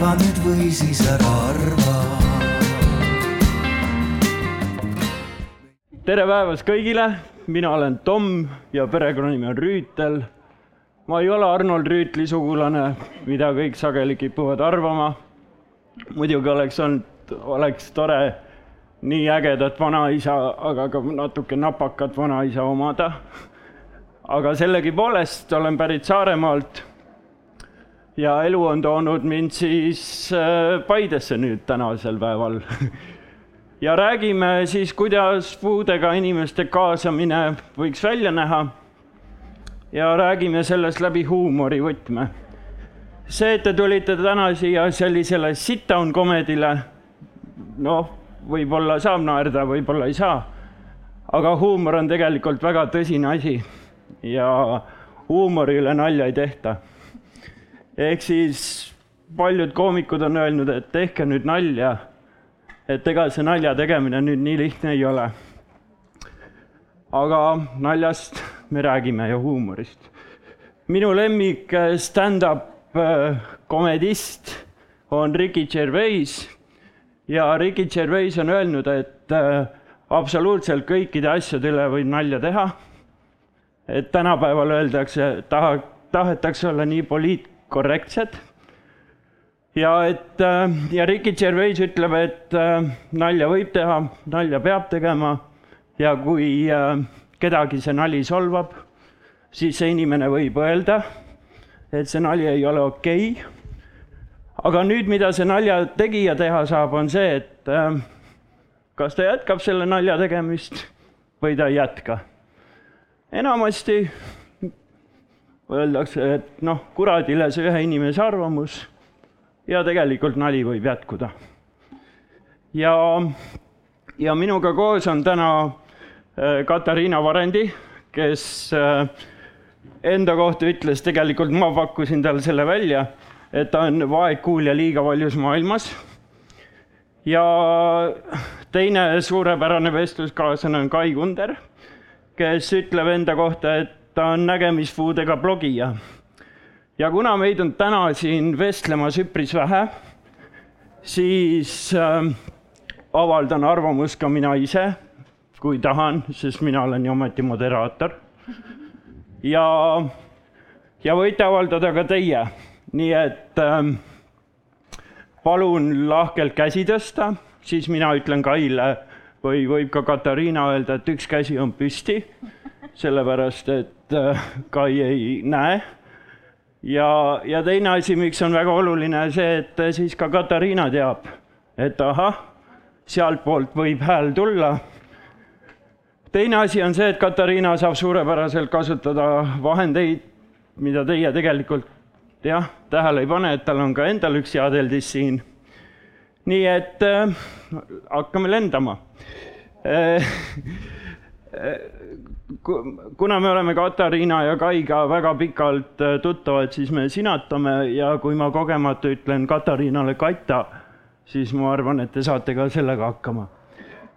arva nüüd või siis ära arva tere päevast kõigile, mina olen Tom ja perekonnanimi on Rüütel. ma ei ole Arnold Rüütli sugulane, mida kõik sageli kipuvad arvama. muidugi oleks olnud, oleks tore nii ägedat vanaisa, aga ka natuke napakat vanaisa omada. aga sellegipoolest olen pärit Saaremaalt. Ja elu on toonud mind siis äh, Paidesse nüüd tänasel päeval ja räägime siis, kuidas puudega inimeste kaasamine võiks välja näha. ja räägime sellest läbi huumorivõtme. see, et te tulite täna siia sellisele sit-down komedile, noh, võib-olla saab naerda, võib-olla ei saa. aga huumor on tegelikult väga tõsine asi ja huumori üle nalja ei tehta. Ehk siis paljud koomikud on öelnud, et tehke nüüd nalja et ega see nalja tegemine nüüd nii lihtne ei ole. aga naljast me räägime ja huumorist. minu lemmik äh, stand-up äh, komedist on Ricky Gervais ja Ricky Gervais on öelnud, et äh, absoluutselt kõikide asjade üle võib nalja teha. et tänapäeval öeldakse, taha, tahetakse olla nii poliitkorrektsed ja et äh, ja Ricky Gervais ütleb, et äh, nalja võib teha, nalja peab tegema. Ja kui äh, kedagi see nali solvab, siis see inimene võib öelda, et see nali ei ole okei. Okay.. aga nüüd, mida see nalja tegija teha saab, on see, et kas ta jätkab selle nalja tegemist või ta ei jätka. enamasti öeldakse, et noh, kuradile see ühe inimese arvamus ja tegelikult nali võib jätkuda. ja, ja minuga koos on täna äh, Katariina Varendi, kes äh, enda kohta ütles, tegelikult ma pakkusin talle selle välja, et ta on vaegkuulja liiga paljus maailmas. ja teine suurepärane vestluskaaslane on Kai Kunder, kes ütleb enda kohta, et ta on nägemispuudega blogija ja kuna meid on täna siin vestlemas üpris vähe, siis äh, avaldan arvamust ka mina ise, kui tahan, sest mina olen ju ometi moderaator. ja, ja võite avaldada ka teie, nii et äh, palun lahkelt käsi tõsta, siis mina ütlen Kaile või võib ka Katariina öelda, et üks käsi on püsti, sellepärast et Kai ei näe ja, ja teine asi, miks on väga oluline see, et siis ka Katariina teab, et ahah, sealtpoolt võib hääl tulla. teine asi on see, et Katariina saab suurepäraselt kasutada vahendeid, mida teie tegelikult jah, tähele ei pane, et tal on ka endal üks jaadeldis siin. nii et äh, hakkame lendama äh, kuna me oleme Katariina ja Kaiga väga pikalt äh, tuttavad, siis me sinatame ja kui ma kogemata ütlen Katariinale Kata, siis ma arvan, et te saate ka sellega hakkama.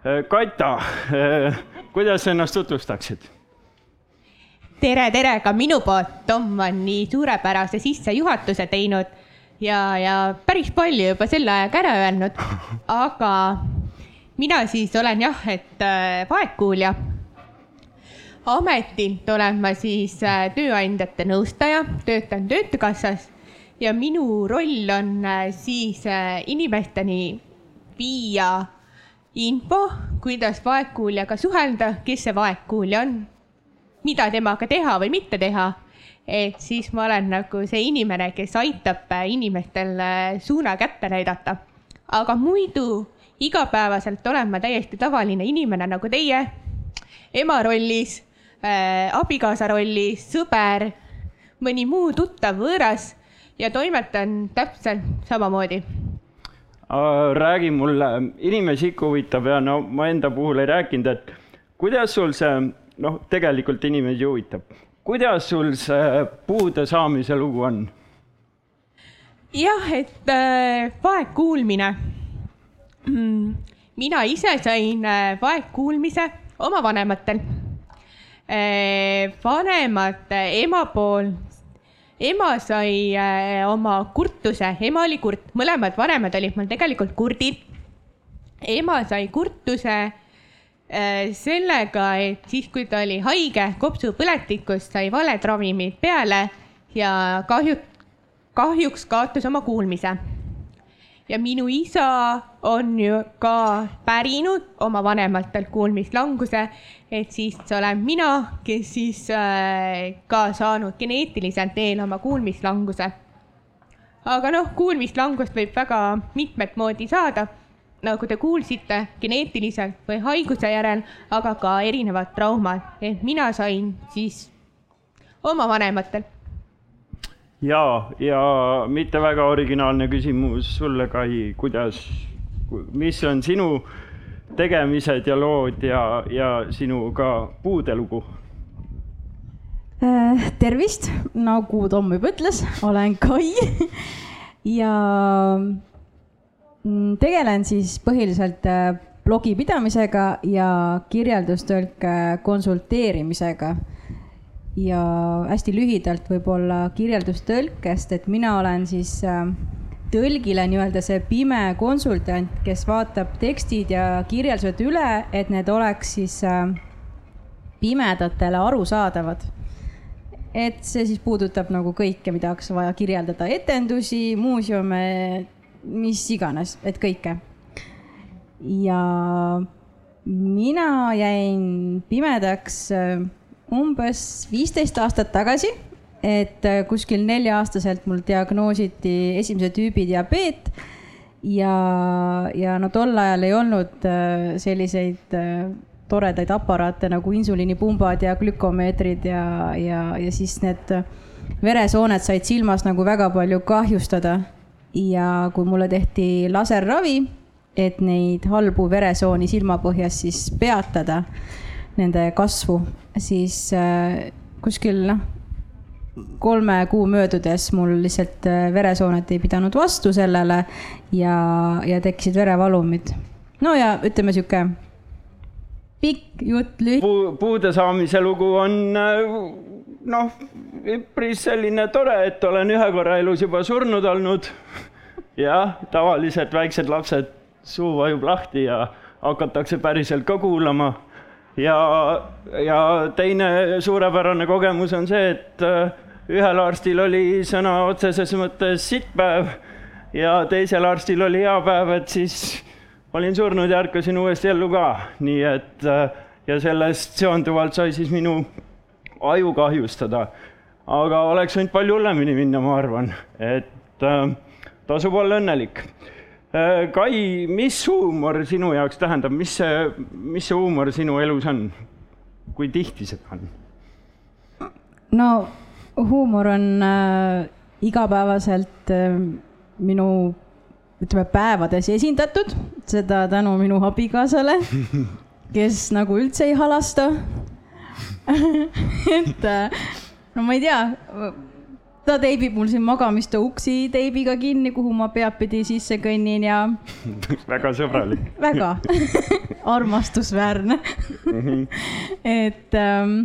Äh, Kata, äh, kuidas ennast tutvustaksid? tere, tere ka minu poolt, Tom on nii suurepärase sissejuhatuse teinud ja, ja päris palju juba selle ajaga ära öelnud. aga mina siis olen jah, et vaegkuulja ametilt olen ma siis äh, tööandjate nõustaja, töötan Töötukassas ja minu roll on äh, siis äh, inimesteni viia info, kuidas vaegkuuljaga suhelda, kes see vaegkuulja on, mida temaga teha või mitte teha. et siis ma olen nagu see inimene, kes aitab inimestel suuna kätte näidata. aga muidu igapäevaselt olen ma täiesti tavaline inimene nagu teie, ema rollis äh, abikaasa rolli, sõber, mõni muu tuttav, võõras ja toimetan täpselt samamoodi räägi mulle, inimesi ikka huvitab ja no ma enda puhul ei rääkinud, et kuidas sul see, noh, tegelikult inimesi huvitab, kuidas sul see puude saamise lugu on? jah, et äh, vaegkuulmine. Mm, mina ise sain äh, vaegkuulmise oma vanematel Eh, vanemad, ema pool. Ema sai äh, oma kurtuse, ema oli kurt, mõlemad vanemad olid mul tegelikult kurdid. ema sai kurtuse sellega, et siis, kui ta oli haige kopsupõletikust, sai valed ravimid peale ja kahju, kahjuks kaotas oma kuulmise ja minu isa on ju ka pärinud oma vanematelt kuulmislanguse, et siis olen mina, kes siis äh, ka saanud geneetiliselt teel oma kuulmislanguse. aga noh, kuulmislangust võib väga mitmet moodi saada, nagu te kuulsite, geneetiliselt või haiguse järel, aga ka erinevad traumad, et mina sain siis oma vanematelt. ja, ja mitte väga originaalne küsimus sulle, Kai, kuidas, mis on sinu tegemised ja lood ja, ja sinu ka puudelugu? Äh, tervist, nagu Tom juba ütles, olen Kai ja mm, tegelen siis põhiliselt äh, blogi pidamisega ja kirjeldustõlke konsulteerimisega. Ja hästi lühidalt võib-olla kirjeldustõlkest, et mina olen siis äh, tõlgile nii-öelda see pime konsultant, kes vaatab tekstid ja kirjeldused üle, et need oleks siis äh, pimedatele arusaadavad et see siis puudutab nagu kõike, mida oleks vaja kirjeldada, etendusi, muuseume, mis iganes, et kõike. ja mina jäin pimedaks äh, umbes viisteist aastat tagasi, et äh, kuskil nelja-aastaselt mul diagnoositi esimese tüübi diabeet ja, ja no tol ajal ei olnud äh, selliseid äh, toredaid aparaate nagu insuliinipumbad ja glükomeetrid ja, ja, ja siis need veresooned said silmas nagu väga palju kahjustada. ja kui mulle tehti laserravi, et neid halbu veresooni silmapõhjas siis peatada, nende kasvu, siis äh, kuskil noh, kolme kuu möödudes mul lihtsalt äh, veresooned ei pidanud vastu sellele ja, ja tekkisid verevalumid. no ja ütleme sihuke pikk jutt lühidalt. puu, puude saamise lugu on äh, noh, üpris selline tore, et olen ühe korra elus juba surnud olnud. jah, tavaliselt väiksed lapsed, suu vajub lahti ja hakatakse päriselt ka kuulama. ja, ja teine suurepärane kogemus on see, et äh, ühel arstil oli sõna otseses mõttes sittpäev ja teisel arstil oli hea päev, et siis olin surnud ja ärkasin uuesti ellu ka, nii et äh, ja sellest seonduvalt sai siis minu aju kahjustada. aga oleks võinud palju hullemini minna, ma arvan, et äh, tasub olla õnnelik. Kai, mis huumor sinu jaoks tähendab, mis see, mis see huumor sinu elus on? kui tihti seda on? no huumor on äh, igapäevaselt äh, minu ütleme päevades esindatud, seda tänu minu abikaasale, kes nagu üldse ei halasta. et äh, no ma ei tea, ta teibib mul siin magamistoa uksi teibiga kinni, kuhu ma peadpidi sisse kõnnin ja väga sõbralik. väga armastusväärne. et ähm,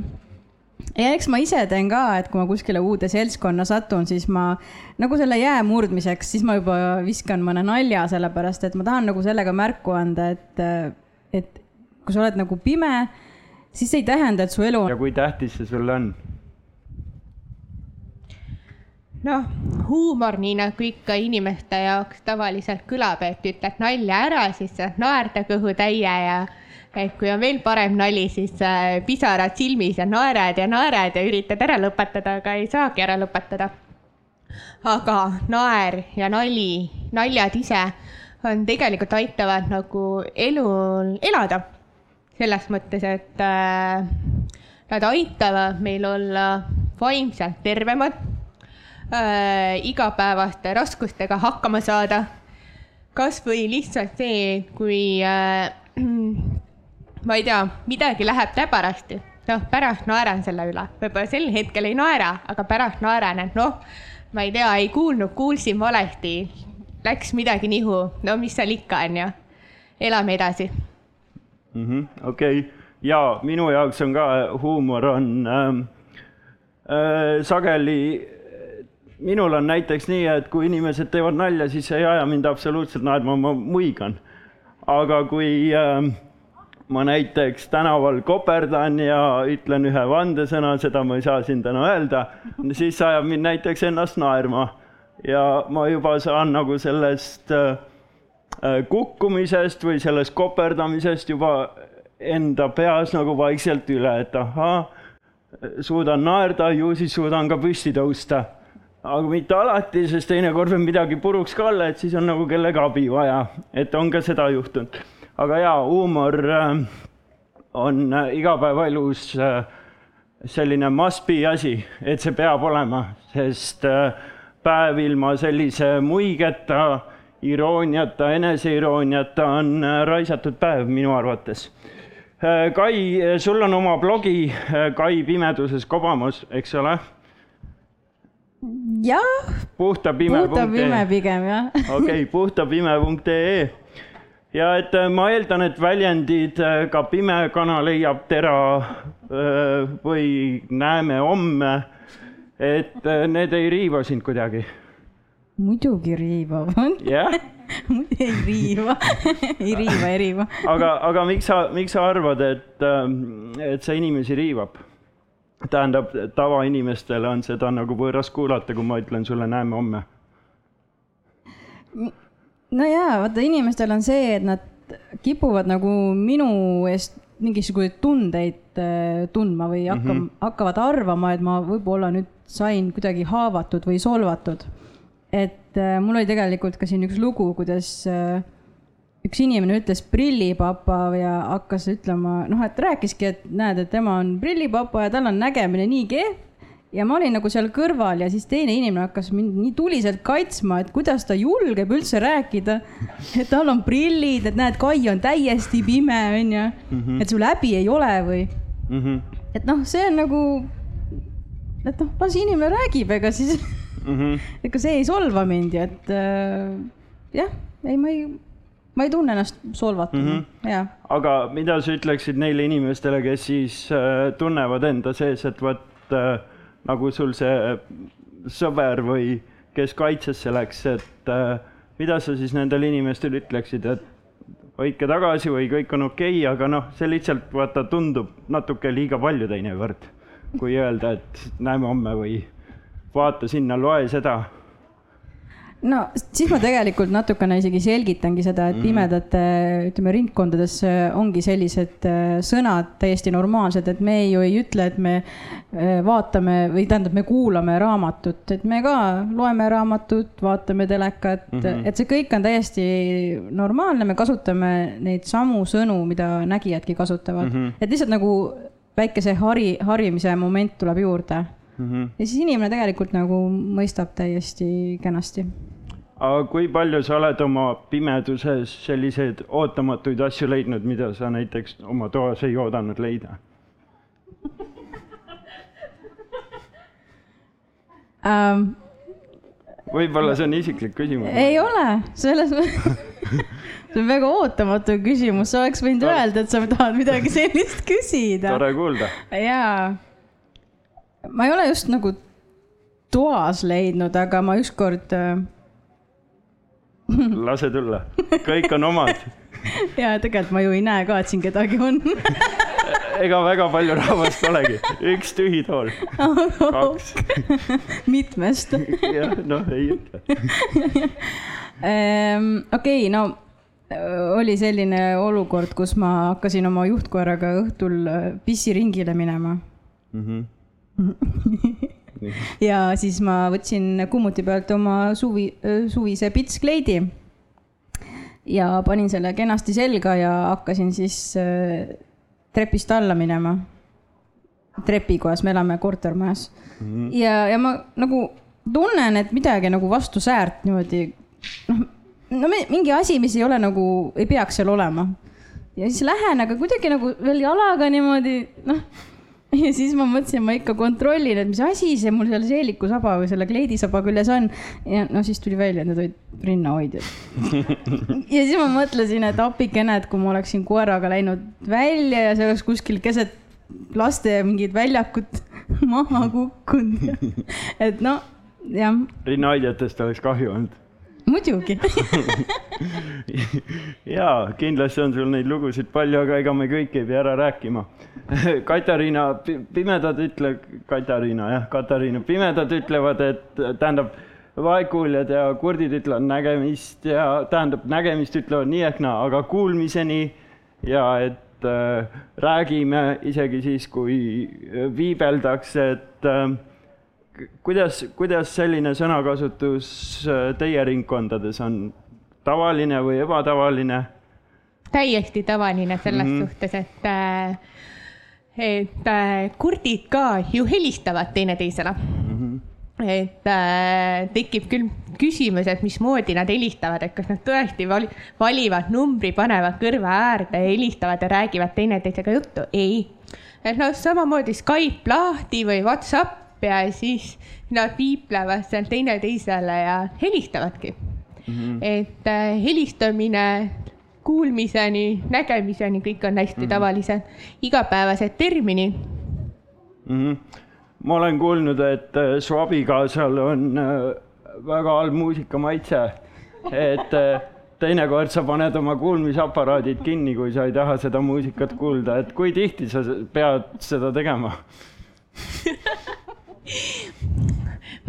ja eks ma ise teen ka, et kui ma kuskile uude seltskonna satun, siis ma nagu selle jää murdmiseks, siis ma juba viskan mõne nalja, sellepärast et ma tahan nagu sellega märku anda, et, et kui sa oled nagu pime, siis see ei tähenda, et su elu ja kui tähtis see sulle on? noh, huumor, nii nagu ikka inimeste jaoks tavaliselt kõlab, et ütled nalja ära, siis saad naerda kõhutäie ja et kui on veel parem nali, siis äh, pisarad silmis ja naerad ja naerad ja üritad ära lõpetada, aga ei saagi ära lõpetada. aga naer ja nali, naljad ise on tegelikult aitavad nagu elul elada. selles mõttes, et äh, nad aitavad meil olla vaimselt tervemad äh, igapäevaste raskustega hakkama saada. kasvõi lihtsalt see, kui äh, ma ei tea, midagi läheb täbarasti, noh, pärast naeran selle üle, võib-olla sel hetkel ei naera, aga pärast naeran, et noh, ma ei tea, ei kuulnud, kuulsin valesti, läks midagi nihu, no mis seal ikka on ju, elame edasi. Okei, ja minu jaoks on ka huumor on ähm, äh, sageli minul on näiteks nii, et kui inimesed teevad nalja, siis ei aja mind absoluutselt naerma, ma muigan. aga kui äh, ma näiteks tänaval koperdan ja ütlen ühe vandesõna, seda ma ei saa siin täna öelda, siis ajab mind näiteks ennast naerma. ja ma juba saan nagu sellest äh, kukkumisest või sellest koperdamisest juba enda peas nagu vaikselt üle, et ahhaa, suudan naerda, ju siis suudan ka püsti tõusta aga mitte alati, sest teinekord võib midagi puruks ka olla, et siis on nagu kellegi abi vaja, et on ka seda juhtunud. aga jaa, huumor äh, on äh, igapäevaelus äh, selline must be asi, et see peab olema, sest päev ilma sellise muigeta, irooniata, eneseirooniata on raisatud päev minu arvates. Kai, sul on oma blogi Kai pimeduses kobamus, eks ole jah, puhta pime. puhta pime pigem jah. okei okay,, puhtapime.ee ja et äh, ma eeldan, et väljendid äh, ka pime kana leiab tera äh, või näeme homme, et need ei riiva sind kuidagi. muidugi riivavad. jah ei riiva ei riiva, ei riiva. aga, aga miks sa, miks sa arvad, et, et see inimesi riivab? Tähendab, tavainimestele on seda nagu võõras kuulata, kui ma ütlen sulle, näeme homme. no jaa, vaata inimestel on see, et nad kipuvad nagu minu eest mingisuguseid tundeid äh, tundma või hakkama mm, -hmm. hakkavad arvama, et ma võib-olla nüüd sain kuidagi haavatud või solvatud. et äh, mul oli tegelikult ka siin üks lugu, kuidas äh, üks inimene ütles prillipapa ja hakkas ütlema, noh, et rääkiski, et näed, et tema on prillipapa ja tal on nägemine nii kehv. ja ma olin nagu seal kõrval ja siis teine inimene hakkas mind nii tuliselt kaitsma, et kuidas ta julgeb üldse rääkida, et tal on prillid, et näed, Kai on täiesti pime, onju. Mhm. et sul häbi ei ole või mm? -hmm. et noh, see on nagu, et noh, las inimene räägib, ega siis mm, -hmm. ega see ei solva mind ja et äh, jah, ei, ma ei ma ei tunne ennast solvatuna mm, -hmm. jah. aga mida sa ütleksid neile inimestele, kes siis äh, tunnevad enda sees, et vot äh, nagu sul see sõber või kes kaitsesse läks, et äh, mida sa siis nendele inimestele ütleksid, et hoidke tagasi või kõik on okei okay,, aga noh, see lihtsalt vaata tundub natuke liiga palju teinekord, kui öelda, et näeme homme või vaata sinna, loe seda no siis ma tegelikult natukene isegi selgitangi seda, et mm. pimedate, ütleme ringkondades ongi sellised äh, sõnad täiesti normaalsed, et me ju ei ütle, et me äh, vaatame või tähendab, me kuulame raamatut, et me ka loeme raamatut, vaatame telekat mm, -hmm. et see kõik on täiesti normaalne, me kasutame neid samu sõnu, mida nägijadki kasutavad mm, -hmm. et lihtsalt nagu väike see hari, harimise moment tuleb juurde mm. -hmm. ja siis inimene tegelikult nagu mõistab täiesti kenasti. aga kui palju sa oled oma pimeduses selliseid ootamatuid asju leidnud, mida sa näiteks oma toas ei oodanud leida um,? võib-olla see on isiklik küsimus. ei ole, selles mõttes see on väga ootamatu küsimus, sa oleks võinud öelda, et sa tahad midagi sellist küsida. tore kuulda. jaa ma ei ole just nagu toas leidnud, aga ma ükskord äh.... lase tulla, kõik on omad. Ja tegelikult ma ju ei näe ka, et siin kedagi on. Ega väga palju rahvast polegi, üks tühi tool, kaks. Mitmest. Jah, noh, ei ütle. Ehm, okei, no oli selline olukord, kus ma hakkasin oma juhtkoeraga õhtul äh, pissiringile minema. Mm. -hmm ja siis ma võtsin kummuti pealt oma suvi, suvise pitskleidi. ja panin selle kenasti selga ja hakkasin siis trepist alla minema. trepikojas, me elame kortermajas mm. -hmm. ja, ja ma nagu tunnen, et midagi nagu vastu säärt niimoodi, noh, no mingi asi, mis ei ole nagu, ei peaks seal olema. ja siis lähen, aga kuidagi nagu veel jalaga niimoodi, noh ja siis ma mõtlesin, ma ikka kontrollin, et mis asi see mul seal seelikusaba või selle kleidisaba küljes on. ja no siis tuli välja, et need olid rinnahoidjad. ja siis ma mõtlesin, et appikene, et kui ma oleksin koeraga läinud välja ja see oleks kuskil keset laste mingit väljakut maha kukkunud. et no jah, rinnaaidjatest oleks kahju olnud muidugi. jaa, kindlasti on sul neid lugusid palju, aga ega me kõiki ei pea ära rääkima. Katariina, pimedad ütle, Katariina jah, Katariina, pimedad ütlevad, et tähendab, vaegkuuljad ja kurdid ütlevad nägemist ja tähendab, nägemist ütlevad nii ehk naa, aga kuulmiseni ja et äh, räägime isegi siis, kui viibeldakse, et äh, kuidas, kuidas selline sõnakasutus äh, teie ringkondades on tavaline või ebatavaline? täiesti tavaline selles mm. -hmm. suhtes, et äh, et äh, kurdid ka ju helistavad teineteisele mm. -hmm. et äh, tekib küll küsimus, et mismoodi nad helistavad, et kas nad tõesti val- valivad numbri, panevad kõrva äärde helistavad ja räägivad teineteisega juttu, ei. et noh, samamoodi Skype lahti või Whatsapp ja siis nad viiplevad seal teineteisele ja helistavadki mm. -hmm. et äh, helistamine kuulmiseni, nägemiseni, kõik on hästi mm -hmm. tavalised igapäevased terminid. mm. -hmm. ma olen kuulnud, et äh, su abikaasal on äh, väga halb muusikamaitse, et teinekord sa paned oma kuulmisaparaadid kinni, kui sa ei taha seda muusikat kuulda, et kui tihti sa pead seda tegema?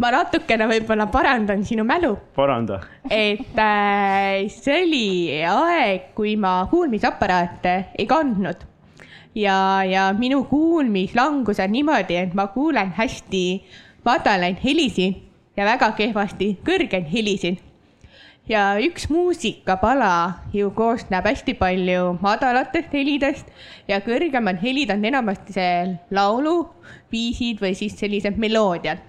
ma natukene võib-olla parandan sinu mälu, paranda. et äh, see oli aeg, kui ma kuulmisaparaate ei kandnud. Ja, ja minu kuulmislangus on niimoodi, et ma kuulen hästi madalaid helisid ja väga kehvasti kõrgeid helisid ja üks muusikapala ju koosneb hästi palju madalatest helidest ja kõrgemad helid on enamasti see lauluviisid või siis sellised meloodiad.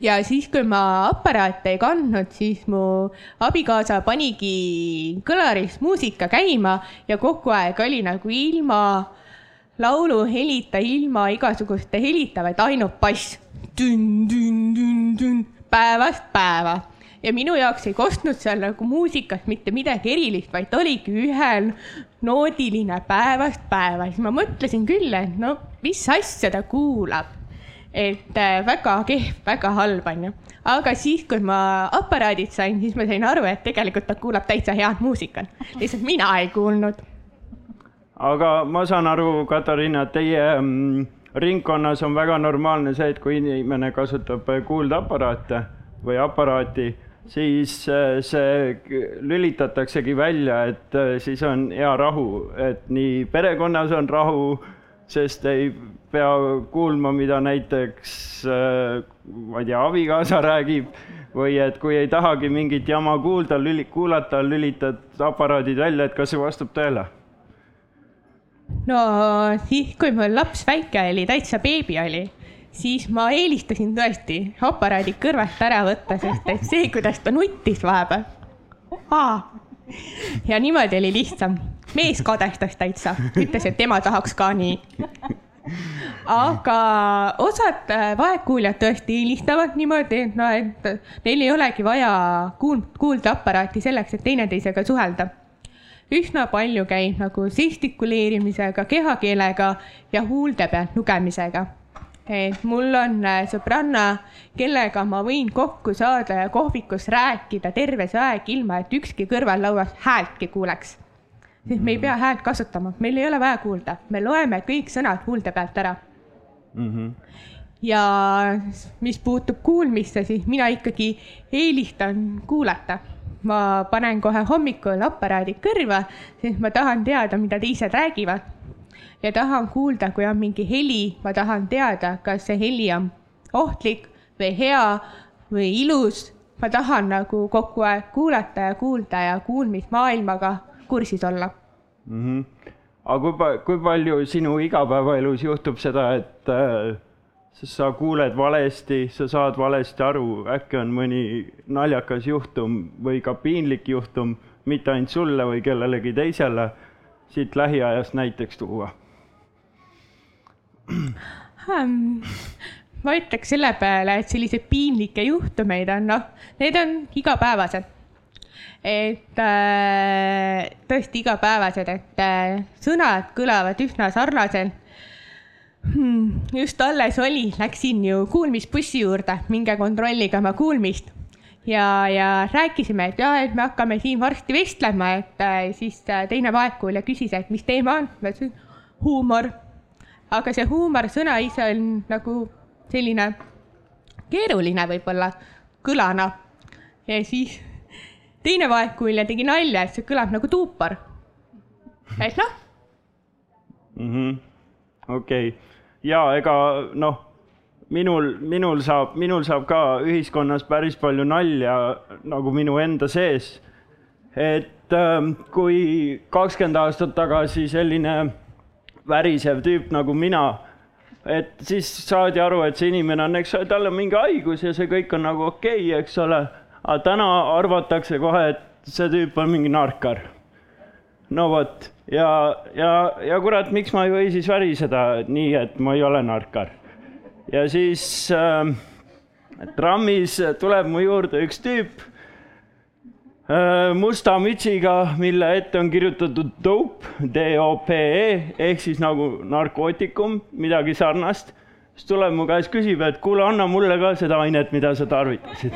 Ja siis, kui ma aparaate ei kandnud, siis mu abikaasa panigi kõlaris muusika käima ja kogu aeg oli nagu ilma lauluhelita, ilma igasuguste helita, vaid ainult bass. päevast päeva ja minu jaoks ei kostnud seal nagu muusikas mitte midagi erilist, vaid oligi ühel noodiline päevast päeva, siis ma mõtlesin küll, et no mis asja ta kuulab et äh, väga kehv, väga halb onju. aga siis, kui ma aparaadid sain, siis ma sain aru, et tegelikult ta kuulab täitsa head muusikat, lihtsalt mina ei kuulnud. aga ma saan aru, Katariina, teie mm, ringkonnas on väga normaalne see, et kui inimene kasutab äh, kuuldeaparaate või aparaati, siis äh, see lülitataksegi välja, et äh, siis on hea rahu, et nii perekonnas on rahu, sest ei pea kuulma, mida näiteks äh, ma ei tea, abikaasa räägib või et kui ei tahagi mingit jama kuulda, lüli-, kuulata, lülitad aparaadid välja, et kas see vastab tõele? no siis, kui mul laps väike oli, täitsa beebi oli, siis ma eelistasin tõesti aparaadid kõrvast ära võtta, sest et see, kuidas ta nuttis vahepeal. ja niimoodi oli lihtsam. mees kadestas täitsa, ütles, et tema tahaks ka nii. aga osad äh, vaegkuuljad tõesti helistavad niimoodi, et noh, et neil ei olegi vaja kuuld-, kuuldeaparaati selleks, et teineteisega suhelda üsna palju käib nagu žestikuleerimisega, kehakeelega ja huulte pealt lugemisega. Et mul on äh, sõbranna, kellega ma võin kokku saada ja kohvikus rääkida terve see aeg, ilma et ükski kõrvallauas häältki kuuleks. sest me ei pea häält kasutama, meil ei ole vaja kuulda, me loeme kõik sõnad huulte pealt ära ja mis puutub kuulmisse, siis mina ikkagi eelistan kuulata. ma panen kohe hommikul aparaadid kõrva, sest ma tahan teada, mida teised räägivad. Ja tahan kuulda, kui on mingi heli, ma tahan teada, kas see heli on ohtlik või hea või ilus. ma tahan nagu kogu aeg kuulata ja kuulda ja kuulmismaailmaga kursis olla mm. -hmm. aga kui pa-, kui palju sinu igapäevaelus juhtub seda, et äh, sa kuuled valesti, sa saad valesti aru, äkki on mõni naljakas juhtum või ka piinlik juhtum, mitte ainult sulle või kellelegi teisele, siit lähiajast näiteks tuua? hmm.. ma ütleks selle peale, et selliseid piinlikke juhtumeid on noh, need on igapäevased. et äh, tõesti igapäevased, et äh, sõnad kõlavad üsna sarnaselt. hmm,? just alles oli, läksin ju kuulmisbussi juurde, minge kontrollige oma kuulmist ja, ja rääkisime, et ja, et me hakkame siin varsti vestlema, et äh, siis äh, teine vaegkuulja küsis, et mis teema on. ma ütlesin huumor. Aga see huumor sõna ise on nagu selline keeruline võib-olla kõlana. ja siis teine vaegkuulja tegi nalja, et see kõlab nagu tuupar. et noh -hmm.. okei ja ega noh, minul, minul saab, minul saab ka ühiskonnas päris palju nalja nagu minu enda sees. et äh, kui kakskümmend aastat tagasi selline värisev tüüp nagu mina, et siis saadi aru, et see inimene on, eks ole, tal on mingi haigus ja see kõik on nagu okei okay,, eks ole. aga täna arvatakse kohe, et see tüüp on mingi narkar. no vot ja, ja, ja kurat, miks ma ei või siis väriseda nii, et ma ei ole narkar. ja siis äh, trammis tuleb mu juurde üks tüüp musta mütsiga, mille ette on kirjutatud dope, D-O-P-E ehk siis nagu narkootikum, midagi sarnast. siis tuleb mu käest, küsib, et kuule, anna mulle ka seda ainet, mida sa tarvitasid.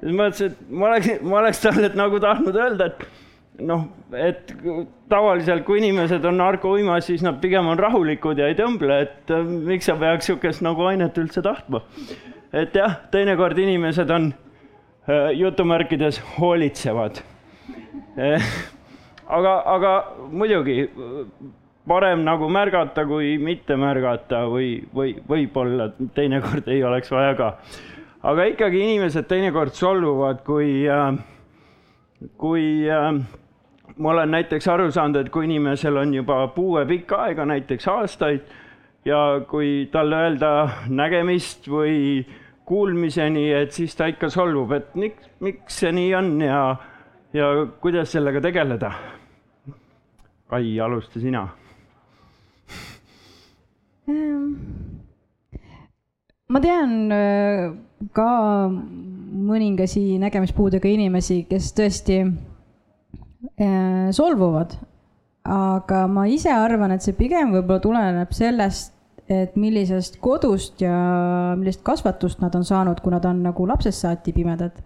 siis ma ütlesin, et ma oleks, ma oleks talle nagu tahtnud öelda, et noh, et tavaliselt, kui inimesed on narkouimas, siis nad pigem on rahulikud ja ei tõmble, et äh, miks sa peaks niisugust nagu ainet üldse tahtma. et jah, teinekord inimesed on äh, jutumärkides hoolitsevad eh,. aga, aga muidugi parem nagu märgata kui mitte märgata või, või võib-olla teinekord ei oleks vaja ka. aga ikkagi inimesed teinekord solvuvad, kui äh, kui äh, ma olen näiteks aru saanud, et kui inimesel on juba puue pikka aega, näiteks aastaid, ja kui talle öelda nägemist või kuulmiseni, et siis ta ikka solvub, et miks, miks see nii on ja, ja kuidas sellega tegeleda. Kai, alusta sina. ma tean äh, ka mõningasi nägemispuudega inimesi, kes tõesti Äh, solvuvad. aga ma ise arvan, et see pigem võib-olla tuleneb sellest, et millisest kodust ja millist kasvatust nad on saanud, kui nad on nagu lapsest saati pimedad.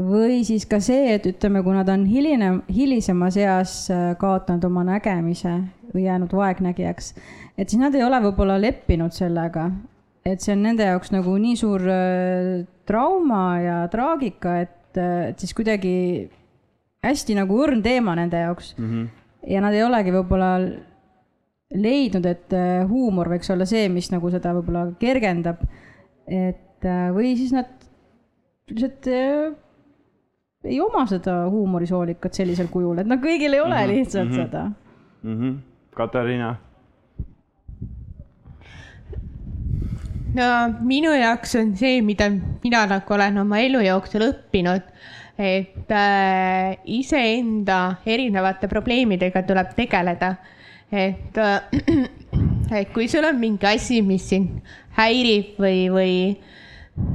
või siis ka see, et ütleme, kui nad on hiline, hilisemas eas äh, kaotanud oma nägemise või jäänud vaegnägijaks, et siis nad ei ole võib-olla leppinud sellega, et see on nende jaoks nagu nii suur äh, trauma ja traagika, et, et siis kuidagi hästi nagu õrn teema nende jaoks mm. -hmm. ja nad ei olegi võib-olla leidnud, et äh, huumor võiks olla see, mis nagu seda võib-olla kergendab. et äh, või siis nad lihtsalt äh, ei oma seda huumorisoolikat sellisel kujul, et noh, kõigil ei ole mm -hmm. lihtsalt mm -hmm. seda mm. -hmm. Katariina no minu jaoks on see, mida mina nagu olen oma elu jooksul õppinud, et äh, iseenda erinevate probleemidega tuleb tegeleda. Et äh,, et kui sul on mingi asi, mis sind häirib või, või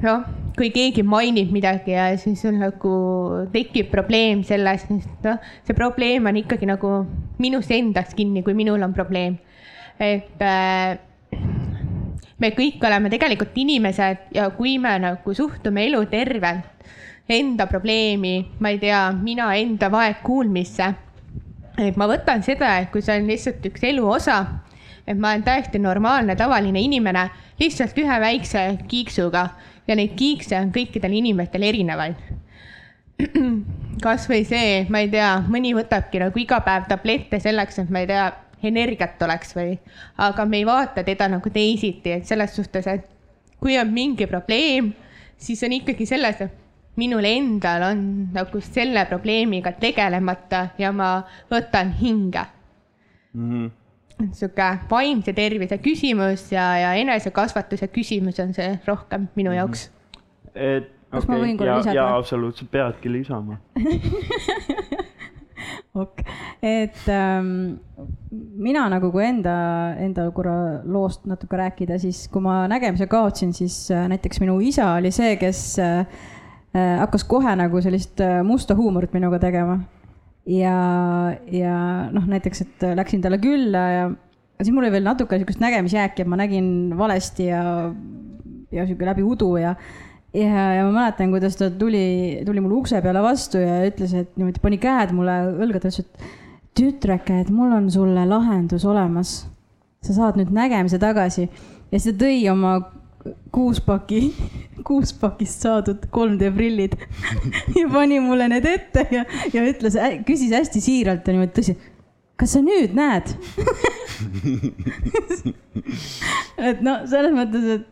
noh, kui keegi mainib midagi ja siis sul nagu tekib probleem sellest, sest noh, see probleem on ikkagi nagu minus endas kinni, kui minul on probleem. et äh, me kõik oleme tegelikult inimesed ja kui me nagu suhtume elu tervelt enda probleemi, ma ei tea, mina enda vaegkuulmisse. Et ma võtan seda, et kui see on lihtsalt üks elu osa, et ma olen täiesti normaalne, tavaline inimene, lihtsalt ühe väikse kiiksuga ja neid kiikse on kõikidel inimestel erinevaid. kasvõi see, ma ei tea, mõni võtabki nagu iga päev tablette selleks, et ma ei tea, energiat oleks või, aga me ei vaata teda nagu teisiti, et selles suhtes, et kui on mingi probleem, siis on ikkagi selles, et minul endal on nagu selle probleemiga tegelemata ja ma võtan hinge mm. -hmm sihuke vaimse tervise küsimus ja, ja enesekasvatuse küsimus on see rohkem minu mhm. jaoks. et okei okay,, ja, ja absoluutselt peadki lisama ok, et ähm, mina nagu kui enda, enda korra loost natuke rääkida, siis kui ma nägemise kaotsin, siis äh, näiteks minu isa oli see, kes Äh, hakkas kohe nagu sellist äh, musta huumorit minuga tegema. ja, ja noh, näiteks, et läksin talle külla ja siis mul oli veel natuke niisugust nägemisjääki, et ma nägin valesti ja, ja sihuke läbi udu ja, ja, ja ma mäletan, kuidas ta tuli, tuli mulle ukse peale vastu ja ütles, et niimoodi pani käed mulle õlgadele, ütles, et tütreke, et mul on sulle lahendus olemas. sa saad nüüd nägemise tagasi ja siis ta tõi oma kuuspaki, kuuspakist saadud 3D prillid ja pani mulle need ette ja, ja ütles, küsis hästi siiralt ja niimoodi tõsi kas sa nüüd näed et noh, selles mõttes, et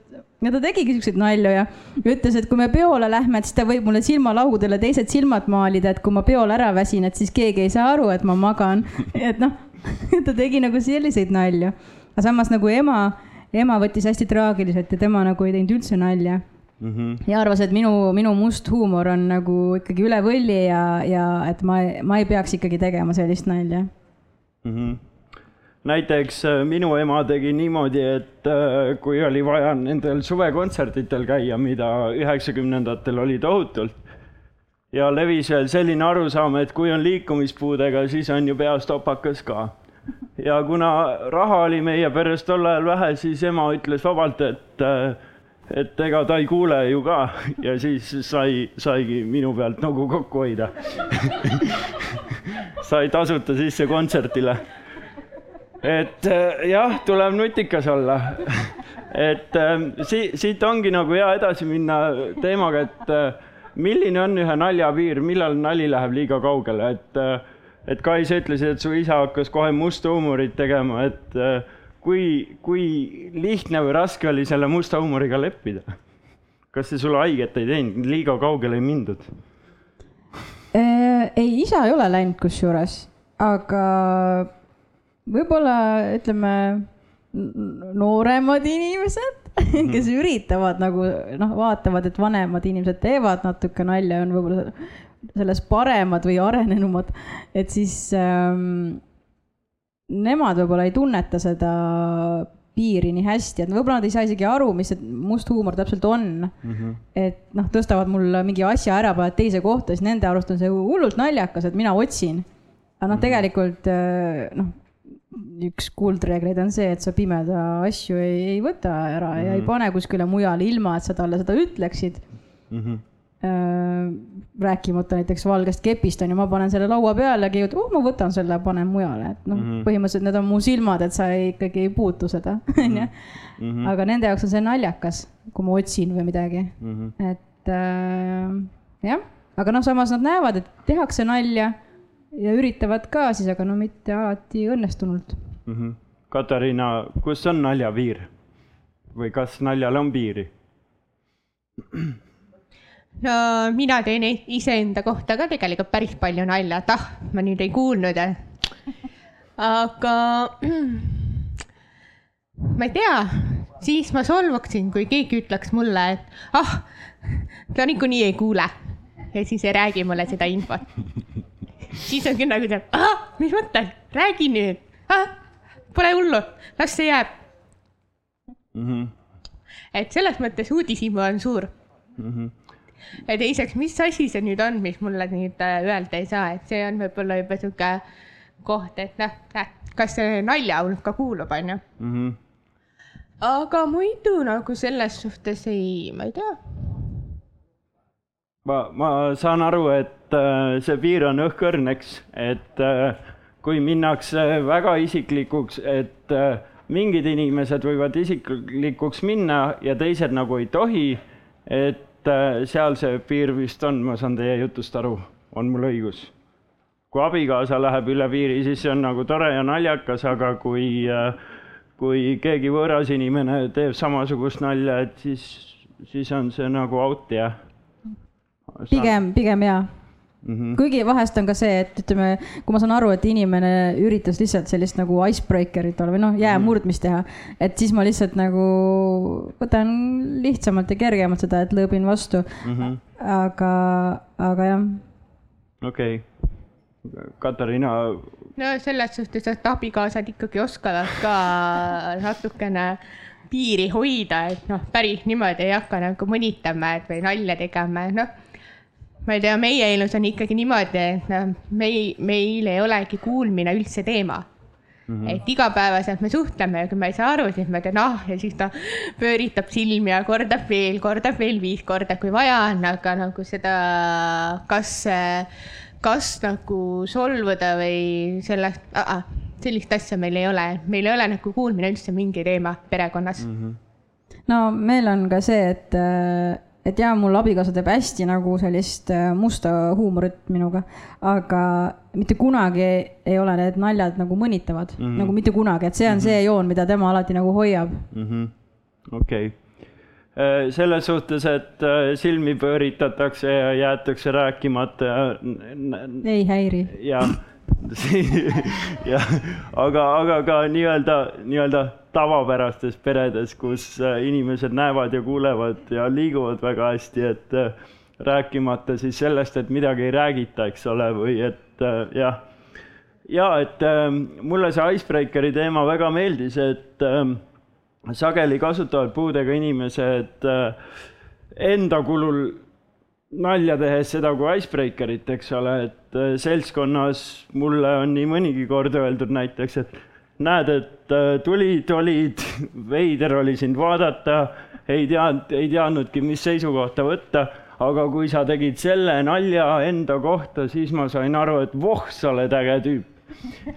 ja ta tegigi siukseid nalju ja ütles, et kui me peole lähme, et siis ta võib mulle silmalaugudele teised silmad maalida, et kui ma peol ära väsin, et siis keegi ei saa aru, et ma magan. et noh, ta tegi nagu selliseid nalju. aga samas nagu ema, ema võttis hästi traagiliselt ja tema nagu ei teinud üldse nalja mm. -hmm. ja arvas, et minu, minu must huumor on nagu ikkagi üle võlli ja, ja et ma, ma ei peaks ikkagi tegema sellist nalja mm. -hmm. näiteks äh, minu ema tegi niimoodi, et äh, kui oli vaja nendel suvekontserditel käia, mida üheksakümnendatel oli tohutult ja levis veel selline arusaam, et kui on liikumispuudega, siis on ju peas topakas ka. Ja kuna raha oli meie peres tol ajal vähe, siis ema ütles vabalt, et äh, et ega ta ei kuule ju ka ja siis sai, saigi minu pealt nagu kokku hoida sai tasuta sisse kontserdile. et äh, jah, tuleb nutikas olla. et ähm, si-, siit ongi nagu hea edasi minna teemaga, et äh, milline on ühe nalja piir, millal nali läheb liiga kaugele, et äh, et Kai, sa ütlesid, et su isa hakkas kohe musta huumorit tegema, et kui, kui lihtne või raske oli selle musta huumoriga leppida? kas see sulle haiget ei teinud, liiga kaugele ei mindud? Äh, ei, isa ei ole läinud kusjuures, aga võib-olla ütleme, nooremad inimesed, kes mhm. üritavad nagu noh, vaatavad, et vanemad inimesed teevad natuke nalja, on võib-olla selles paremad või arenenumad, et siis ähm, nemad võib-olla ei tunneta seda piiri nii hästi, et võib-olla nad ei saa isegi aru, mis see must huumor täpselt on mm. -hmm. et noh, tõstavad mul mingi asja ära, panevad teise kohta, siis nende arust on see hullult naljakas, et mina otsin. aga noh, mhm. tegelikult äh, noh, üks kuldreegleid on see, et sa pimeda asju ei, ei võta ära mm -hmm. ja ei mhm. pane kuskile mujale, ilma et sa talle seda ütleksid mm. -hmm rääkimata näiteks valgest kepist on ju, ma panen selle laua peale, keegi ütleb, oh, ma võtan selle, panen mujale, et noh mm -hmm., põhimõtteliselt need on mu silmad, et sa ei, ikkagi ei puutu seda, onju. Mhm. aga nende jaoks on see naljakas, kui ma otsin või midagi mm, -hmm. et äh, jah, aga noh, samas nad näevad, et tehakse nalja ja üritavad ka siis, aga no mitte alati õnnestunult mm. -hmm. Katariina, kus on nalja piir või kas naljal on piiri? Mina teen iseenda kohta ka tegelikult päris palju nalja, et ah, ma nüüd ei kuulnud. aga ma ei tea, siis ma solvuksin, kui keegi ütleks mulle, et ah, ta niikuinii ei kuule ja siis ei räägi mulle seda infot. siis on küll nagu see, ah, mis mõttes, räägi nüüd ah,, pole hullu, las see jääb mm. -hmm. et selles mõttes uudishimu on suur mm. -hmm ja teiseks, mis asi see nüüd on, mis mulle nüüd äh, öelda ei saa, et see on võib-olla juba sihuke koht, et noh, kas see nalja hulka kuulub, onju. Mhm. aga muidu nagu selles suhtes ei, ma ei tea. ma, ma saan aru, et äh, see piir on õhkõrn, eks, et äh, kui minnakse väga isiklikuks, et äh, mingid inimesed võivad isiklikuks minna ja teised nagu ei tohi, et et äh, seal see piir vist on, ma saan teie jutust aru, on mul õigus? kui abikaasa läheb üle piiri, siis see on nagu tore ja naljakas, aga kui, äh, kui keegi võõras inimene teeb samasugust nalja, et siis, siis on see nagu out, jah. pigem, pigem jaa Mm -hmm. kuigi vahest on ka see, et ütleme, kui ma saan aru, et inimene üritas lihtsalt sellist nagu icebreaker'it olla või noh, jää mhm. murdmist teha, et siis ma lihtsalt nagu võtan lihtsamalt ja kergemalt seda, et lõõbin vastu mm. -hmm. aga, aga jah. okei okay., Katariina. no selles suhtes, et abikaasad ikkagi oskavad ka natukene piiri hoida, et noh, päris niimoodi ei hakka nagu mõnitama, et või nalja tegema, noh ma ei tea, meie elus on ikkagi niimoodi, et noh, meil, meil ei olegi kuulmine üldse teema. Mm -hmm. et igapäevaselt me suhtleme ja kui ma ei saa aru, siis ma teen ah ja siis ta pööritab silmi ja kordab veel, kordab veel viis korda, kui vaja on, aga nagu seda, kas, kas nagu solvuda või sellest sellist asja meil ei ole, meil ei ole nagu kuulmine üldse mingi teema perekonnas mm. -hmm. no meil on ka see, et et jaa, mul abikaasa teeb hästi nagu sellist äh, musta huumorit minuga, aga mitte kunagi ei ole need naljad nagu mõnitavad mm, -hmm. nagu mitte kunagi, et see on mm -hmm. see joon, mida tema alati nagu hoiab -hmm.. okei äh, selles suhtes, et äh, silmi pööritatakse ja jäetakse rääkimata ja. ei häiri. jah, jah, aga, aga ka nii-öelda, nii-öelda tavapärastes peredes, kus äh, inimesed näevad ja kuulevad ja liiguvad väga hästi, et äh, rääkimata siis sellest, et midagi ei räägita, eks ole, või et äh, jah. ja et mulle see icebreakeri teema väga meeldis, et sageli kasutavad puudega inimesed enda kulul nalja tehes seda kui icebreakerit, eks ole, et seltskonnas mulle on nii mõnigi kord öeldud näiteks, et näed, et äh, tulid, olid, veider oli sind vaadata, ei teadnud, ei teadnudki, mis seisukohta võtta, aga kui sa tegid selle nalja enda kohta, siis ma sain aru, et voh, sa oled äge tüüp.